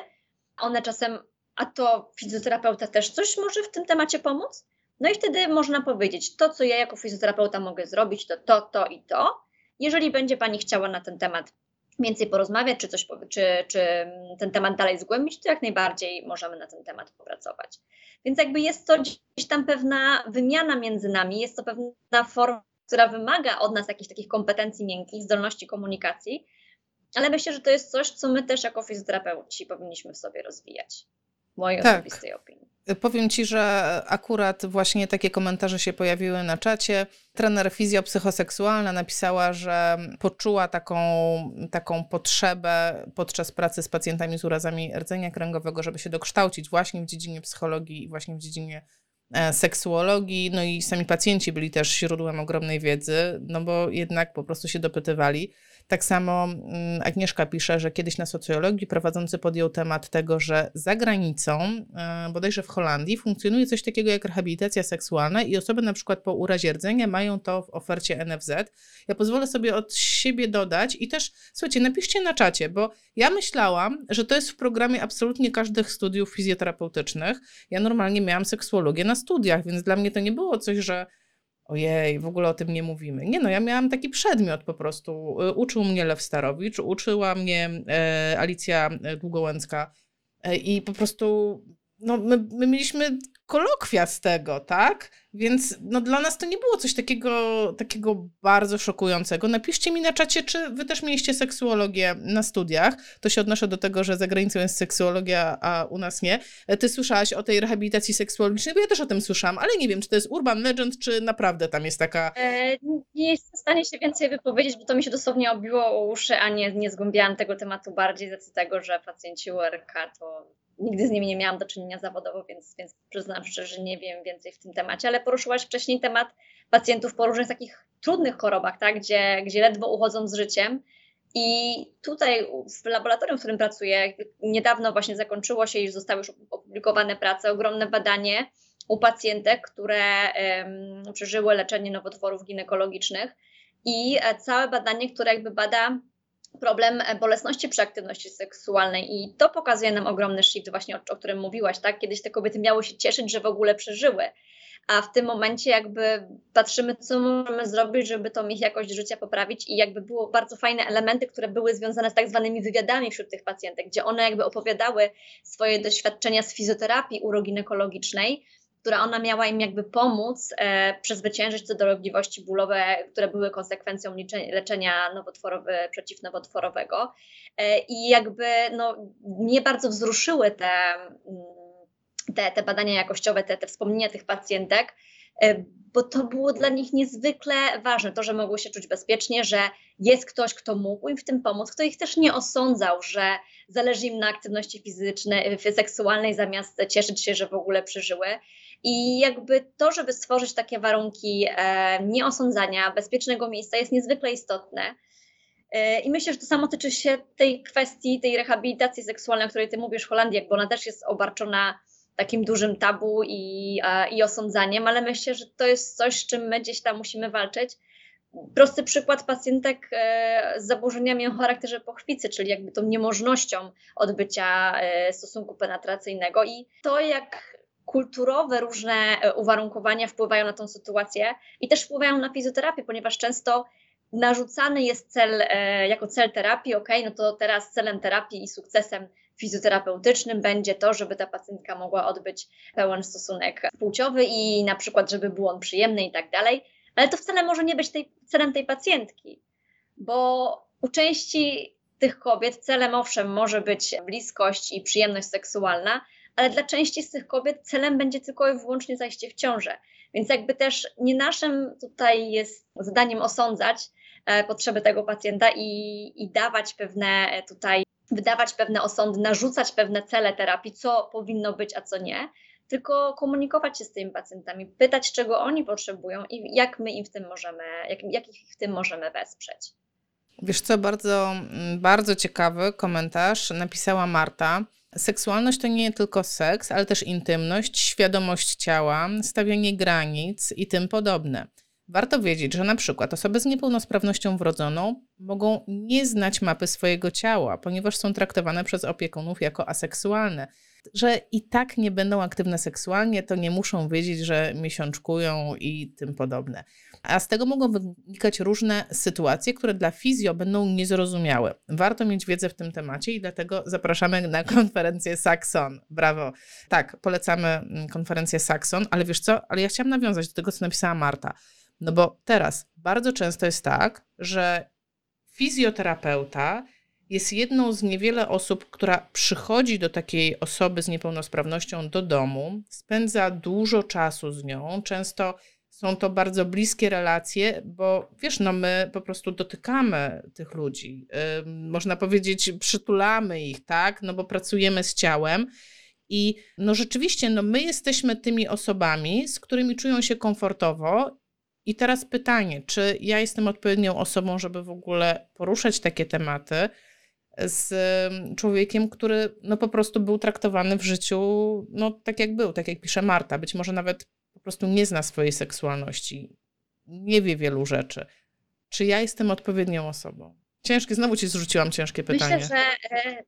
one czasem a to fizjoterapeuta też coś może w tym temacie pomóc? No i wtedy można powiedzieć, to co ja jako fizjoterapeuta mogę zrobić, to to, to i to. Jeżeli będzie Pani chciała na ten temat więcej porozmawiać, czy, coś, czy, czy ten temat dalej zgłębić, to jak najbardziej możemy na ten temat popracować. Więc jakby jest to gdzieś tam pewna wymiana między nami, jest to pewna forma, która wymaga od nas jakichś takich kompetencji miękkich, zdolności komunikacji, ale myślę, że to jest coś, co my też jako fizjoterapeuci powinniśmy w sobie rozwijać mojej tak. osobistej opinii. Powiem Ci, że akurat właśnie takie komentarze się pojawiły na czacie. Trener fizjopsychoseksualna napisała, że poczuła taką, taką potrzebę podczas pracy z pacjentami z urazami rdzenia kręgowego, żeby się dokształcić właśnie w dziedzinie psychologii i właśnie w dziedzinie e, seksuologii, no i sami pacjenci byli też źródłem ogromnej wiedzy, no bo jednak po prostu się dopytywali. Tak samo mm, Agnieszka pisze, że kiedyś na socjologii prowadzący podjął temat tego, że za granicą, e, bodajże w Holandii, funkcjonuje coś takiego jak rehabilitacja seksualna i osoby na przykład po urazie rdzenia mają to w ofercie NFZ. Ja pozwolę sobie od siebie dodać i też, słuchajcie, napiszcie na czacie, bo ja myślałam, że to jest w programie absolutnie każdych studiów fizjoterapeutycznych. Ja normalnie miałam seksuologię na studiach, więc dla mnie to nie było coś, że ojej, w ogóle o tym nie mówimy. Nie no, ja miałam taki przedmiot po prostu. Y, uczył mnie Lew Starowicz, uczyła mnie e, Alicja Długołęcka e, i po prostu no, my, my mieliśmy kolokwia z tego, tak? Więc no, dla nas to nie było coś takiego, takiego bardzo szokującego. Napiszcie mi na czacie, czy wy też mieliście seksuologię na studiach. To się odnoszę do tego, że za granicą jest seksuologia, a u nas nie. Ty słyszałaś o tej rehabilitacji seksuologicznej, bo ja też o tym słyszałam, ale nie wiem, czy to jest urban legend, czy naprawdę tam jest taka... E, nie jestem w stanie się więcej wypowiedzieć, bo to mi się dosłownie obiło o uszy, a nie, nie zgłębiałam tego tematu bardziej z tego, że pacjenci URK to nigdy z nimi nie miałam do czynienia zawodowo, więc, więc przyznam szczerze, że nie wiem więcej w tym temacie, ale poruszyłaś wcześniej temat pacjentów po różnych takich trudnych chorobach, tak, gdzie, gdzie ledwo uchodzą z życiem. I tutaj w laboratorium, w którym pracuję, niedawno właśnie zakończyło się i zostały już opublikowane prace, ogromne badanie u pacjentek, które um, przeżyły leczenie nowotworów ginekologicznych i e, całe badanie, które jakby bada problem e, bolesności przy aktywności seksualnej i to pokazuje nam ogromny shift właśnie, o, o, którym mówiłaś, tak? Kiedyś te kobiety miały się cieszyć, że w ogóle przeżyły, a w tym momencie jakby patrzymy, co możemy zrobić, żeby tą ich jakość życia poprawić i jakby było bardzo fajne elementy, które były związane z tak zwanymi wywiadami wśród tych pacjentek, gdzie one jakby opowiadały swoje doświadczenia z fizjoterapii uroginekologicznej, która ona miała im jakby pomóc e, przezwyciężyć te dolegliwości bólowe, które były konsekwencją leczenia nowotworowe, przeciwnowotworowego. E, I jakby no, mnie bardzo wzruszyły te, mm, te, te badania jakościowe, te, te wspomnienia tych pacjentek, e, bo to było dla nich niezwykle ważne, to, że mogły się czuć bezpiecznie, że jest ktoś, kto mógł im w tym pomóc, kto ich też nie osądzał, że zależy im na aktywności fizycznej, seksualnej, zamiast cieszyć się, że w ogóle przeżyły. I jakby to, żeby stworzyć takie warunki e, nieosądzania, bezpiecznego miejsca jest niezwykle istotne. E, I myślę, że to samo tyczy się tej kwestii, tej rehabilitacji seksualnej, o której ty mówisz w Holandii, bo ona też jest obarczona takim dużym tabu i, i osądzaniem, ale myślę, że to jest coś, z czym my gdzieś tam musimy walczyć. Prosty przykład pacjentek e, z zaburzeniami o charakterze pochwicy, czyli jakby tą niemożnością odbycia e, stosunku penetracyjnego i to, jak kulturowe różne e, uwarunkowania wpływają na tą sytuację i też wpływają na fizjoterapię, ponieważ często narzucany jest cel e, jako cel terapii, ok, no to teraz celem terapii i sukcesem fizjoterapeutycznym będzie to, żeby ta pacjentka mogła odbyć pełen stosunek płciowy i na przykład, żeby był on przyjemny i tak dalej, ale to wcale może nie być tej, celem tej pacjentki, bo u części tych kobiet celem owszem może być bliskość i przyjemność seksualna, ale dla części z tych kobiet celem będzie tylko i wyłącznie zajście w ciążę. Więc jakby też nie naszym tutaj jest zadaniem osądzać e, potrzeby tego pacjenta i, i dawać pewne e, tutaj, wydawać pewne osądy, narzucać pewne cele terapii, co powinno być, a co nie, tylko komunikować się z tymi pacjentami, pytać, czego oni potrzebują i jak my im w tym możemy, jak, jak ich w tym możemy wesprzeć. Wiesz co, bardzo, bardzo ciekawy komentarz napisała Marta. Seksualność to nie tylko seks, ale też intymność, świadomość ciała, stawianie granic i tym podobne. Warto wiedzieć, że na przykład osoby z niepełnosprawnością wrodzoną mogą nie znać mapy swojego ciała, ponieważ są traktowane przez opiekunów jako aseksualne że i tak nie będą aktywne seksualnie, to nie muszą wiedzieć, że miesiączkują i tym podobne. A z tego mogą wynikać różne sytuacje, które dla fizjo będą niezrozumiałe. Warto mieć wiedzę w tym temacie i dlatego zapraszamy na konferencję Saxon. Brawo. Tak, polecamy mm, konferencję Saxon, ale wiesz co? Ale ja chciałam nawiązać do tego, co napisała Marta. No bo teraz bardzo często jest tak, że fizjoterapeuta jest jedną z niewiele osób, która przychodzi do takiej osoby z niepełnosprawnością do domu, spędza dużo czasu z nią, często są to bardzo bliskie relacje, bo wiesz, no my po prostu dotykamy tych ludzi. Można powiedzieć, przytulamy ich, tak? No bo pracujemy z ciałem I no rzeczywiście, no my jesteśmy tymi osobami, z którymi czują się komfortowo. I teraz pytanie, czy ja jestem odpowiednią osobą, żeby w ogóle poruszać takie tematy z człowiekiem, który no po prostu był traktowany w życiu no tak jak był, tak jak pisze Marta. Być może nawet prostu nie zna swojej seksualności, nie wie wielu rzeczy. Czy ja jestem odpowiednią osobą? Ciężkie, znowu ci zrzuciłam ciężkie pytanie. Myślę, że e,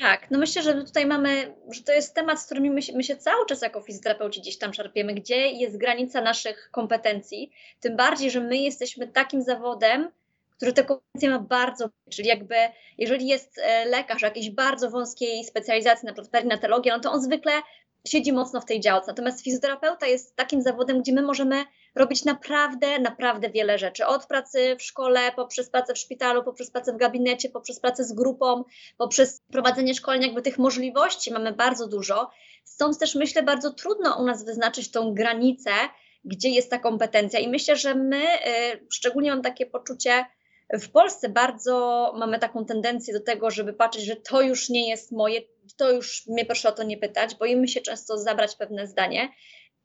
tak, no myślę, że tutaj mamy, że to jest temat, z którym my, my się cały czas jako fizjoterapeuci gdzieś tam szarpiemy, gdzie jest granica naszych kompetencji, tym bardziej, że my jesteśmy takim zawodem, który te kompetencje ma bardzo, czyli jakby jeżeli jest e, lekarz jakiejś bardzo wąskiej specjalizacji, na przykład perinatologia, no to on zwykle siedzi mocno w tej działce. Natomiast fizjoterapeuta jest takim zawodem, gdzie my możemy robić naprawdę, naprawdę wiele rzeczy. Od pracy w szkole, poprzez pracę w szpitalu, poprzez pracę w gabinecie, poprzez pracę z grupą, poprzez prowadzenie szkoleń, jakby tych możliwości mamy bardzo dużo. Stąd też myślę, bardzo trudno u nas wyznaczyć tą granicę, gdzie jest ta kompetencja. I myślę, że my, y, szczególnie mam takie poczucie, w Polsce bardzo mamy taką tendencję do tego, żeby patrzeć, że to już nie jest moje, to już mnie proszę o to nie pytać, boimy się często zabrać pewne zdanie.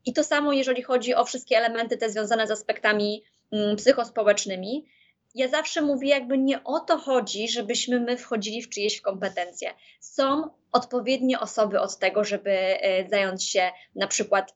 I to samo, jeżeli chodzi o wszystkie elementy te związane z aspektami mm, psychospołecznymi. Ja zawsze mówię, jakby nie o to chodzi, żebyśmy my wchodzili w czyjeś kompetencje. Są odpowiednie osoby od tego, żeby e, zająć się na przykład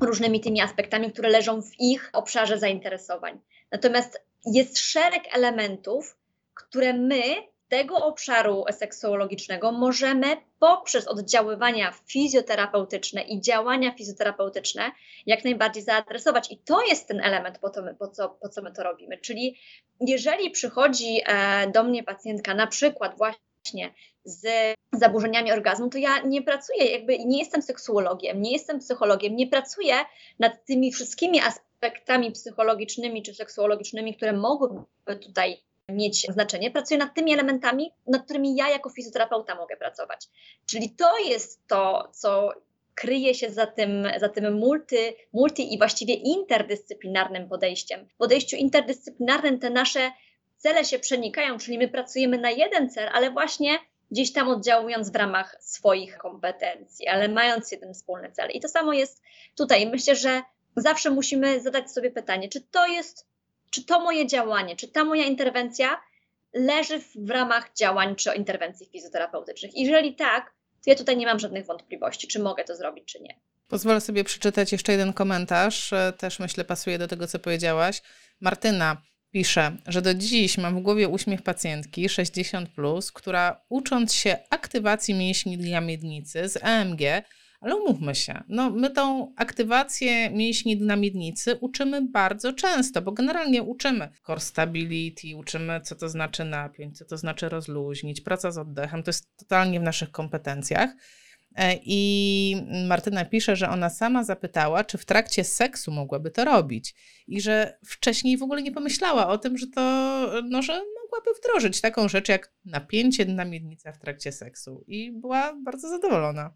różnymi tymi aspektami, które leżą w ich obszarze zainteresowań. Natomiast jest szereg elementów, które my tego obszaru seksuologicznego możemy poprzez oddziaływania fizjoterapeutyczne i działania fizjoterapeutyczne jak najbardziej zaadresować. I to jest ten element, po, to my, po, co, po co my to robimy. Czyli jeżeli przychodzi e, do mnie pacjentka na przykład właśnie z zaburzeniami orgazmu, to ja nie pracuję, jakby nie jestem seksuologiem, nie jestem psychologiem, nie pracuję nad tymi wszystkimi aspektami psychologicznymi czy seksuologicznymi, które mogłyby tutaj mieć znaczenie, pracuję nad tymi elementami, nad którymi ja jako fizjoterapeuta mogę pracować. Czyli to jest to, co kryje się za tym, za tym multi, multi i właściwie interdyscyplinarnym podejściem. W podejściu interdyscyplinarnym te nasze cele się przenikają, czyli my pracujemy na jeden cel, ale właśnie gdzieś tam oddziałując w ramach swoich kompetencji, ale mając jeden wspólny cel. I to samo jest tutaj. Myślę, że zawsze musimy zadać sobie pytanie, czy to jest czy to moje działanie, czy ta moja interwencja leży w ramach działań czy interwencji fizjoterapeutycznych. Jeżeli tak, to ja tutaj nie mam żadnych wątpliwości, czy mogę to zrobić, czy nie. Pozwolę sobie przeczytać jeszcze jeden komentarz, e, też myślę pasuje do tego, co powiedziałaś. Martyna pisze, że do dziś mam w głowie uśmiech pacjentki 60, która ucząc się aktywacji mięśni dla miednicy z EMG, ale umówmy się, no my tą aktywację mięśni na miednicy uczymy bardzo często, bo generalnie uczymy core stability, uczymy co to znaczy napiąć, co to znaczy rozluźnić, praca z oddechem, to jest totalnie w naszych kompetencjach. E, I Martyna pisze, że ona sama zapytała, czy w trakcie seksu mogłaby to robić i że wcześniej w ogóle nie pomyślała o tym, że to, no, że mogłaby wdrożyć taką rzecz jak napięcie na miednicę w trakcie seksu i była bardzo zadowolona.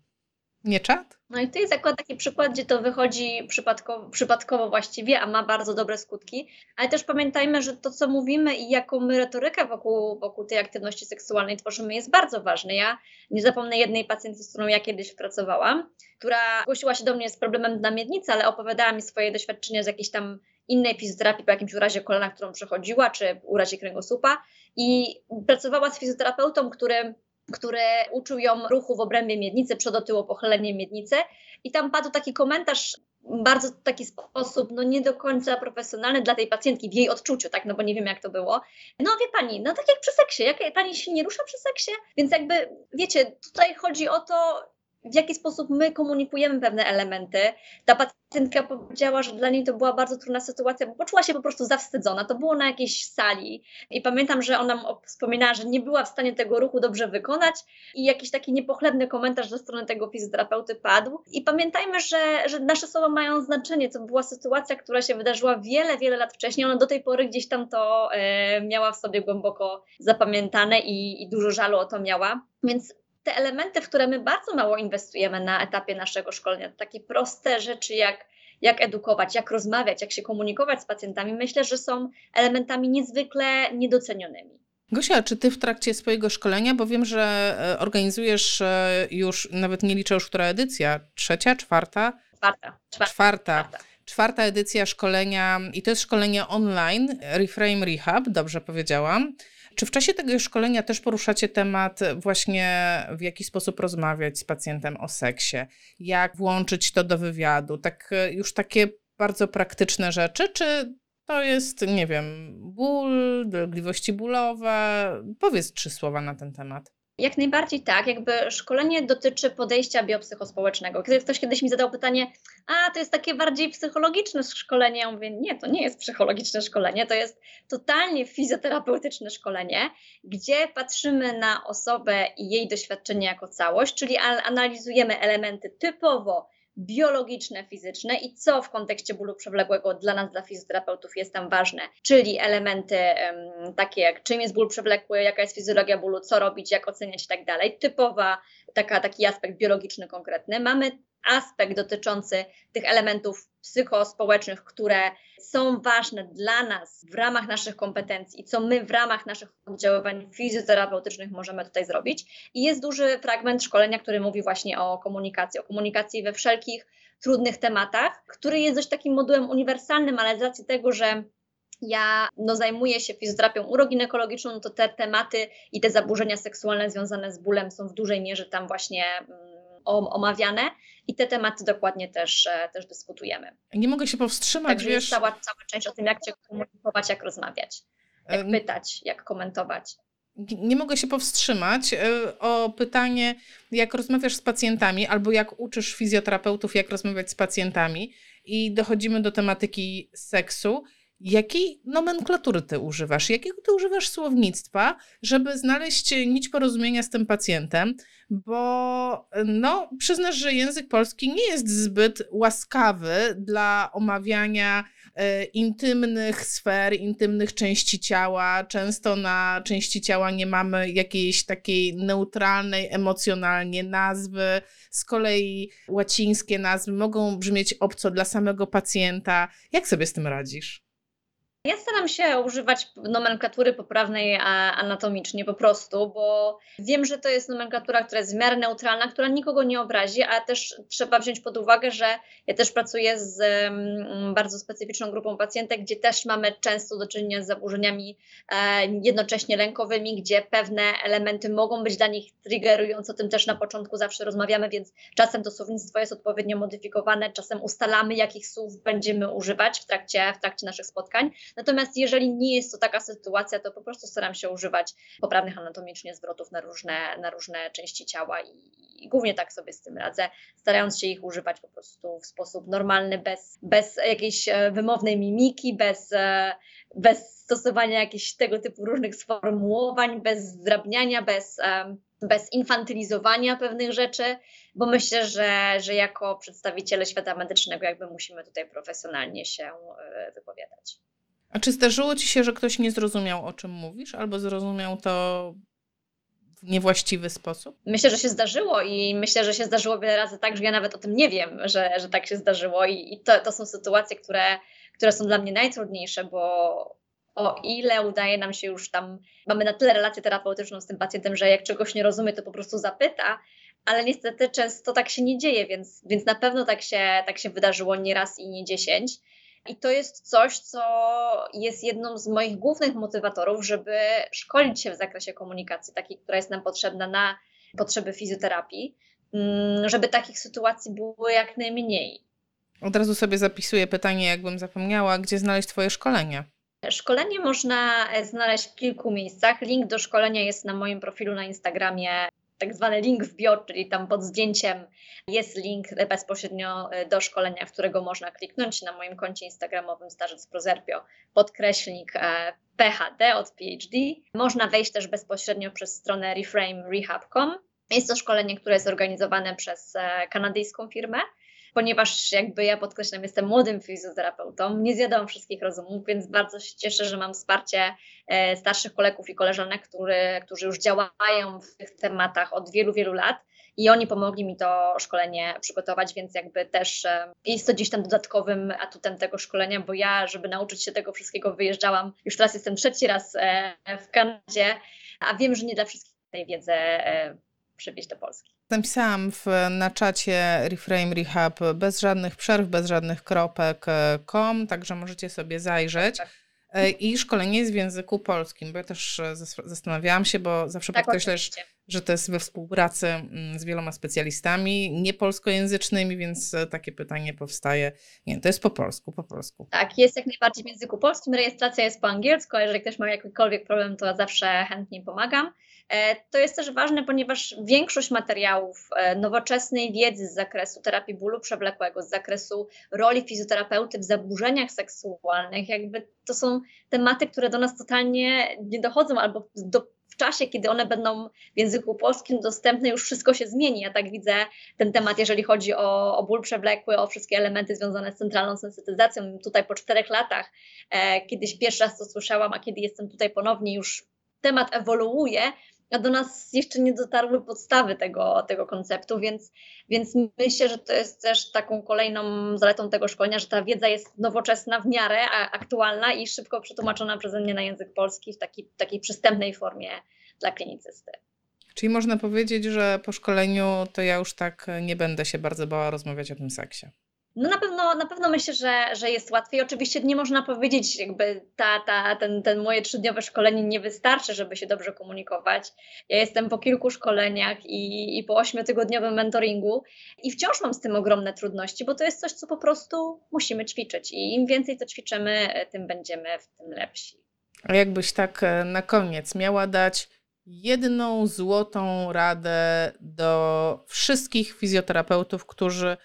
Nie czat? No i jest akurat taki przykład, gdzie to wychodzi przypadkowo, przypadkowo właściwie, a ma bardzo dobre skutki. Ale też pamiętajmy, że to, co mówimy i jaką my retorykę wokół, wokół tej aktywności seksualnej tworzymy, jest bardzo ważne. Ja nie zapomnę jednej pacjentki, z którą ja kiedyś pracowałam, która zgłosiła się do mnie z problemem na miednicy, ale opowiadała mi swoje doświadczenia z jakiejś tam innej fizjoterapii po jakimś urazie kolana, którą przechodziła, czy urazie kręgosłupa. I pracowała z fizjoterapeutą, który który uczył ją ruchu w obrębie miednicy, przodotyło pochylenie miednicy i tam padł taki komentarz bardzo taki sposób, no nie do końca profesjonalny dla tej pacjentki, w jej odczuciu, tak, no bo nie wiem jak to było. No wie pani, no tak jak przy seksie, jak pani się nie rusza przy seksie? Więc jakby, wiecie, tutaj chodzi o to, w jaki sposób my komunikujemy pewne elementy. Ta pacjentka powiedziała, że dla niej to była bardzo trudna sytuacja, bo poczuła się po prostu zawstydzona. To było na jakiejś sali i pamiętam, że ona wspominała, że nie była w stanie tego ruchu dobrze wykonać i jakiś taki niepochlebny komentarz ze strony tego fizjoterapeuty padł. I pamiętajmy, że, że nasze słowa mają znaczenie. To była sytuacja, która się wydarzyła wiele, wiele lat wcześniej. Ona do tej pory gdzieś tam to e, miała w sobie głęboko zapamiętane i, i dużo żalu o to miała. Więc te elementy, w które my bardzo mało inwestujemy na etapie naszego szkolenia, takie proste rzeczy jak, jak edukować, jak rozmawiać, jak się komunikować z pacjentami, myślę, że są elementami niezwykle niedocenionymi. Gosia, czy ty w trakcie swojego szkolenia, bo wiem, że e, organizujesz e, już, nawet nie liczę już, która edycja, trzecia, czwarta? Czwarta. Czwarta. czwarta. czwarta edycja szkolenia i to jest szkolenie online Reframe Rehab, dobrze powiedziałam. Czy w czasie tego szkolenia też poruszacie temat właśnie w jaki sposób rozmawiać z pacjentem o seksie, jak włączyć to do wywiadu, tak e, już takie bardzo praktyczne rzeczy, czy to jest, nie wiem, ból, dolegliwości bólowe? Powiedz trzy słowa na ten temat. Jak najbardziej tak, jakby szkolenie dotyczy podejścia biopsychospołecznego. Kiedy ktoś kiedyś mi zadał pytanie, a to jest takie bardziej psychologiczne szkolenie, ja mówię, nie, to nie jest psychologiczne szkolenie, to jest totalnie fizjoterapeutyczne szkolenie, gdzie patrzymy na osobę i jej doświadczenie jako całość, czyli analizujemy elementy typowo biologiczne, fizyczne i co w kontekście bólu przewlekłego dla nas, dla fizjoterapeutów jest tam ważne, czyli elementy um, takie jak czym jest ból przewlekły, jaka jest fizjologia bólu, co robić, jak oceniać i tak dalej. Typowa taka, taki aspekt biologiczny, konkretny. Mamy aspekt dotyczący tych elementów psychospołecznych, które są ważne dla nas w ramach naszych kompetencji i co my w ramach naszych oddziaływań fizjoterapeutycznych możemy tutaj zrobić. I jest duży fragment szkolenia, który mówi właśnie o komunikacji, o komunikacji we wszelkich trudnych tematach, który jest dość takim modułem uniwersalnym, ale z racji tego, że ja no, zajmuję się fizjoterapią uroginekologiczną, no to te tematy i te zaburzenia seksualne związane z bólem są w dużej mierze tam właśnie mm, omawiane i te tematy dokładnie też, e, też dyskutujemy. Nie mogę się powstrzymać, Także wiesz... jest cała, cała część o tym, jak cię komunikować, jak rozmawiać, jak pytać, jak komentować. Nie mogę się powstrzymać e, o pytanie, jak rozmawiasz z pacjentami, albo jak uczysz fizjoterapeutów, jak rozmawiać z pacjentami, i dochodzimy do tematyki seksu. Jakiej nomenklatury ty używasz? Jakiego ty używasz słownictwa, żeby znaleźć nić porozumienia z tym pacjentem? Bo no, przyznasz, że język polski nie jest zbyt łaskawy dla omawiania e, intymnych sfer, intymnych części ciała. Często na części ciała nie mamy jakiejś takiej neutralnej emocjonalnie nazwy. Z kolei łacińskie nazwy mogą brzmieć obco dla samego pacjenta. Jak sobie z tym radzisz? Ja staram się używać nomenklatury poprawnej anatomicznie po prostu, bo wiem, że to jest nomenklatura, która jest w miarę neutralna, która nikogo nie obrazi, a też trzeba wziąć pod uwagę, że ja też pracuję z mm, bardzo specyficzną grupą pacjentek, gdzie też mamy często do czynienia z zaburzeniami e, jednocześnie lękowymi, gdzie pewne elementy mogą być dla nich triggerujące, o tym też na początku zawsze rozmawiamy, więc czasem to słownictwo jest odpowiednio modyfikowane, czasem ustalamy, jakich słów będziemy używać w trakcie, w trakcie naszych spotkań. Natomiast jeżeli nie jest to taka sytuacja, to po prostu staram się używać poprawnych anatomicznie zwrotów na różne, na różne części ciała i, i głównie tak sobie z tym radzę, starając się ich używać po prostu w sposób normalny, bez, bez jakiejś e, wymownej mimiki, bez, e, bez stosowania jakichś tego typu różnych sformułowań, bez zdrabniania, bez, e, bez infantylizowania pewnych rzeczy, bo myślę, że, że jako przedstawiciele świata medycznego jakby musimy tutaj profesjonalnie się wypowiadać. A czy zdarzyło ci się, że ktoś nie zrozumiał, o czym mówisz, albo zrozumiał to w niewłaściwy sposób? Myślę, że się zdarzyło i myślę, że się zdarzyło wiele razy tak, że ja nawet o tym nie wiem, że, że tak się zdarzyło i, i to, to są sytuacje, które, które są dla mnie najtrudniejsze, bo o ile udaje nam się już tam, mamy na tyle relację terapeutyczną z tym pacjentem, że jak czegoś nie rozumie, to po prostu zapyta, ale niestety często tak się nie dzieje, więc, więc na pewno tak się, tak się wydarzyło nie raz i nie dziesięć. I to jest coś, co jest jedną z moich głównych motywatorów, żeby szkolić się w zakresie komunikacji, takiej, która jest nam potrzebna na potrzeby fizjoterapii, mm, żeby takich sytuacji było jak najmniej. Od razu sobie zapisuję pytanie, jakbym zapomniała, gdzie znaleźć Twoje szkolenie? Szkolenie można znaleźć w kilku miejscach. Link do szkolenia jest na moim profilu na Instagramie tak zwany link w bio, czyli tam pod zdjęciem jest link bezpośrednio e, do szkolenia, w którego można kliknąć na moim koncie instagramowym Starzec Prozerpio, podkreślnik e, PHD od PhD. Można wejść też bezpośrednio przez stronę reframerehab.com. Jest to szkolenie, które jest organizowane przez e, kanadyjską firmę ponieważ jakby ja podkreślam, jestem młodym fizjoterapeutą, nie zjadłam wszystkich rozumów, więc bardzo się cieszę, że mam wsparcie e, starszych kolegów i koleżanek, który, którzy już działają w tych tematach od wielu, wielu lat i oni pomogli mi to szkolenie przygotować, więc jakby też jest to gdzieś tam dodatkowym atutem tego szkolenia, bo ja, żeby nauczyć się tego wszystkiego, wyjeżdżałam, już teraz jestem trzeci raz e, w Kanadzie, a wiem, że nie dla wszystkich tej wiedzy e, przywieźć do Polski. Napisałam w, na czacie Reframe Rehab bez żadnych przerw, bez żadnych kropek.com, także możecie sobie zajrzeć. Tak. E, I szkolenie jest w języku polskim, bo ja też e, zastanawiałam się, bo zawsze tak, podkreślasz, że to jest we współpracy mm, z wieloma specjalistami niepolskojęzycznymi, więc e, takie pytanie powstaje. Nie, to jest po polsku, po polsku. Tak, jest jak najbardziej w języku polskim, rejestracja jest po angielsku, a jeżeli ktoś ma jakikolwiek problem, to zawsze chętnie pomagam. E, to jest też ważne, ponieważ większość materiałów e, nowoczesnej wiedzy z zakresu terapii bólu przewlekłego, z zakresu roli fizjoterapeuty w zaburzeniach seksualnych, jakby to są tematy, które do nas totalnie nie dochodzą albo do, w czasie, kiedy one będą w języku polskim dostępne, już wszystko się zmieni. Ja tak widzę ten temat, jeżeli chodzi o, o ból przewlekły, o wszystkie elementy związane z centralną sensytyzacją. Tutaj po czterech latach, e, kiedyś pierwszy raz to słyszałam, a kiedy jestem tutaj ponownie, już temat ewoluuje, a do nas jeszcze nie dotarły podstawy tego, tego konceptu, więc, więc myślę, że to jest też taką kolejną zaletą tego szkolenia, że ta wiedza jest nowoczesna w miarę, aktualna i szybko przetłumaczona przeze mnie na język polski w taki, takiej przystępnej formie dla klinicysty. Czyli można powiedzieć, że po szkoleniu to ja już tak nie będę się bardzo bała rozmawiać o tym seksie. No na pewno, na pewno myślę, że, że jest łatwiej. Oczywiście nie można powiedzieć, jakby ta, ta, ten, ten moje trzydniowe szkolenie nie wystarczy, żeby się dobrze komunikować. Ja jestem po kilku szkoleniach i, i po ośmiotygodniowym mentoringu i wciąż mam z tym ogromne trudności, bo to jest coś, co po prostu musimy ćwiczyć i im więcej to ćwiczymy, tym będziemy w tym lepsi. A jakbyś tak e, na koniec miała dać jedną złotą radę do wszystkich fizjoterapeutów, którzy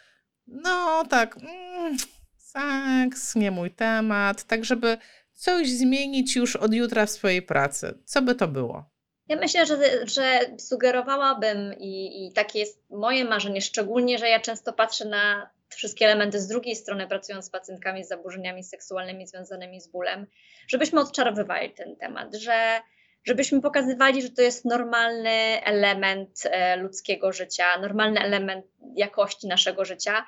no tak, mm, seks, nie mój temat, tak żeby coś zmienić już od jutra w swojej pracy. Co by to było? Ja myślę, że, że sugerowałabym i, i takie jest moje marzenie, szczególnie, że ja często patrzę na wszystkie elementy z drugiej strony, pracując z pacjentkami z zaburzeniami seksualnymi związanymi z bólem, żebyśmy odczarowywali ten temat, że żebyśmy pokazywali, że to jest normalny element e, ludzkiego życia, normalny element jakości naszego życia.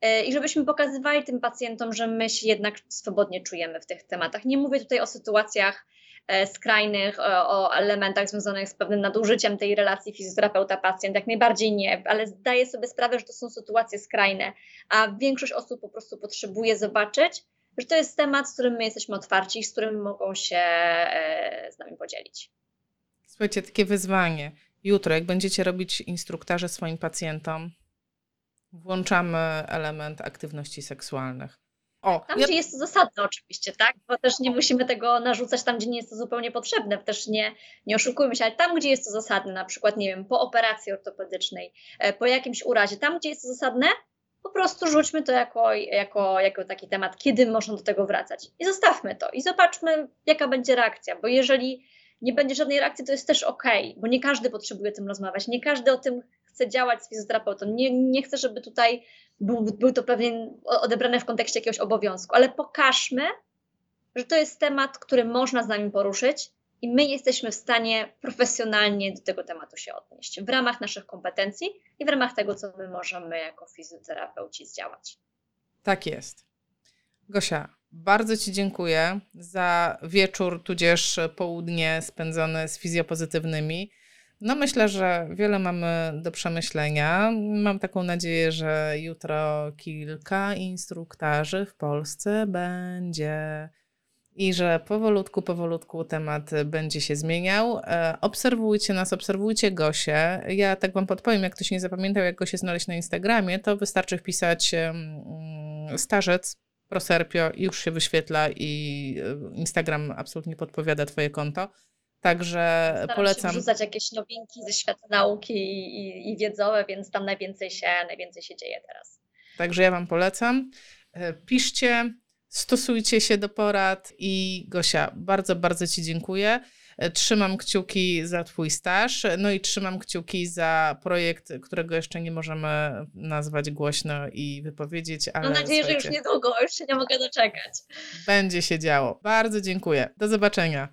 E, I żebyśmy pokazywali tym pacjentom, że my się jednak swobodnie czujemy w tych tematach. Nie mówię tutaj o sytuacjach e, skrajnych, o elementach związanych z pewnym nadużyciem tej relacji fizjoterapeuta-pacjent, jak najbardziej nie, ale zdaję sobie sprawę, że to są sytuacje skrajne, a większość osób po prostu potrzebuje zobaczyć, że to jest temat, z którym my jesteśmy otwarci i z którym mogą się e, z nami podzielić. Słuchajcie, takie wyzwanie. Jutro, jak będziecie robić instruktaże swoim pacjentom, włączamy element aktywności seksualnych. O, tam, ja... gdzie jest to zasadne oczywiście, tak? Bo też nie musimy tego narzucać tam, gdzie nie jest to zupełnie potrzebne. Też nie, nie oszukujmy się, ale tam, gdzie jest to zasadne, na przykład, nie wiem, po operacji ortopedycznej, e, po jakimś urazie, tam, gdzie jest to zasadne, po prostu rzućmy to jako, jako, jako taki temat, kiedy można do tego wracać. I zostawmy to i zobaczmy, jaka będzie reakcja, bo jeżeli nie będzie żadnej reakcji, to jest też ok, bo nie każdy potrzebuje o tym rozmawiać, nie każdy o tym chce działać z fizjoterapeutą. Nie, nie chcę, żeby tutaj był, był to pewien odebrane w kontekście jakiegoś obowiązku, ale pokażmy, że to jest temat, który można z nami poruszyć i my jesteśmy w stanie profesjonalnie do tego tematu się odnieść w ramach naszych kompetencji i w ramach tego, co my możemy jako fizjoterapeuci zdziałać. Tak jest. Gosia, bardzo Ci dziękuję za wieczór, tudzież południe spędzone z fizjopozytywnymi. No myślę, że wiele mamy do przemyślenia. Mam taką nadzieję, że jutro kilka instruktarzy w Polsce będzie i że powolutku, powolutku temat będzie się zmieniał. E, obserwujcie nas, obserwujcie Gosię. Ja tak Wam podpowiem, jak ktoś nie zapamiętał, jak Gosię znaleźć na Instagramie, to wystarczy wpisać starzec Proserpio i już się wyświetla i e, Instagram absolutnie podpowiada Twoje konto. Także Staram polecam. Się wrzucać jakieś nowinki ze świata nauki i, i, i wiedzowe, więc tam najwięcej się, najwięcej się dzieje teraz. Także ja Wam polecam. E, piszcie, stosujcie się do porad i Gosia, bardzo, bardzo Ci dziękuję. E, trzymam kciuki za Twój staż, no i trzymam kciuki za projekt, którego jeszcze nie możemy nazwać głośno i wypowiedzieć. Ale Mam nadzieję, że już niedługo, już się nie mogę doczekać. Będzie się działo. Bardzo dziękuję. Do zobaczenia.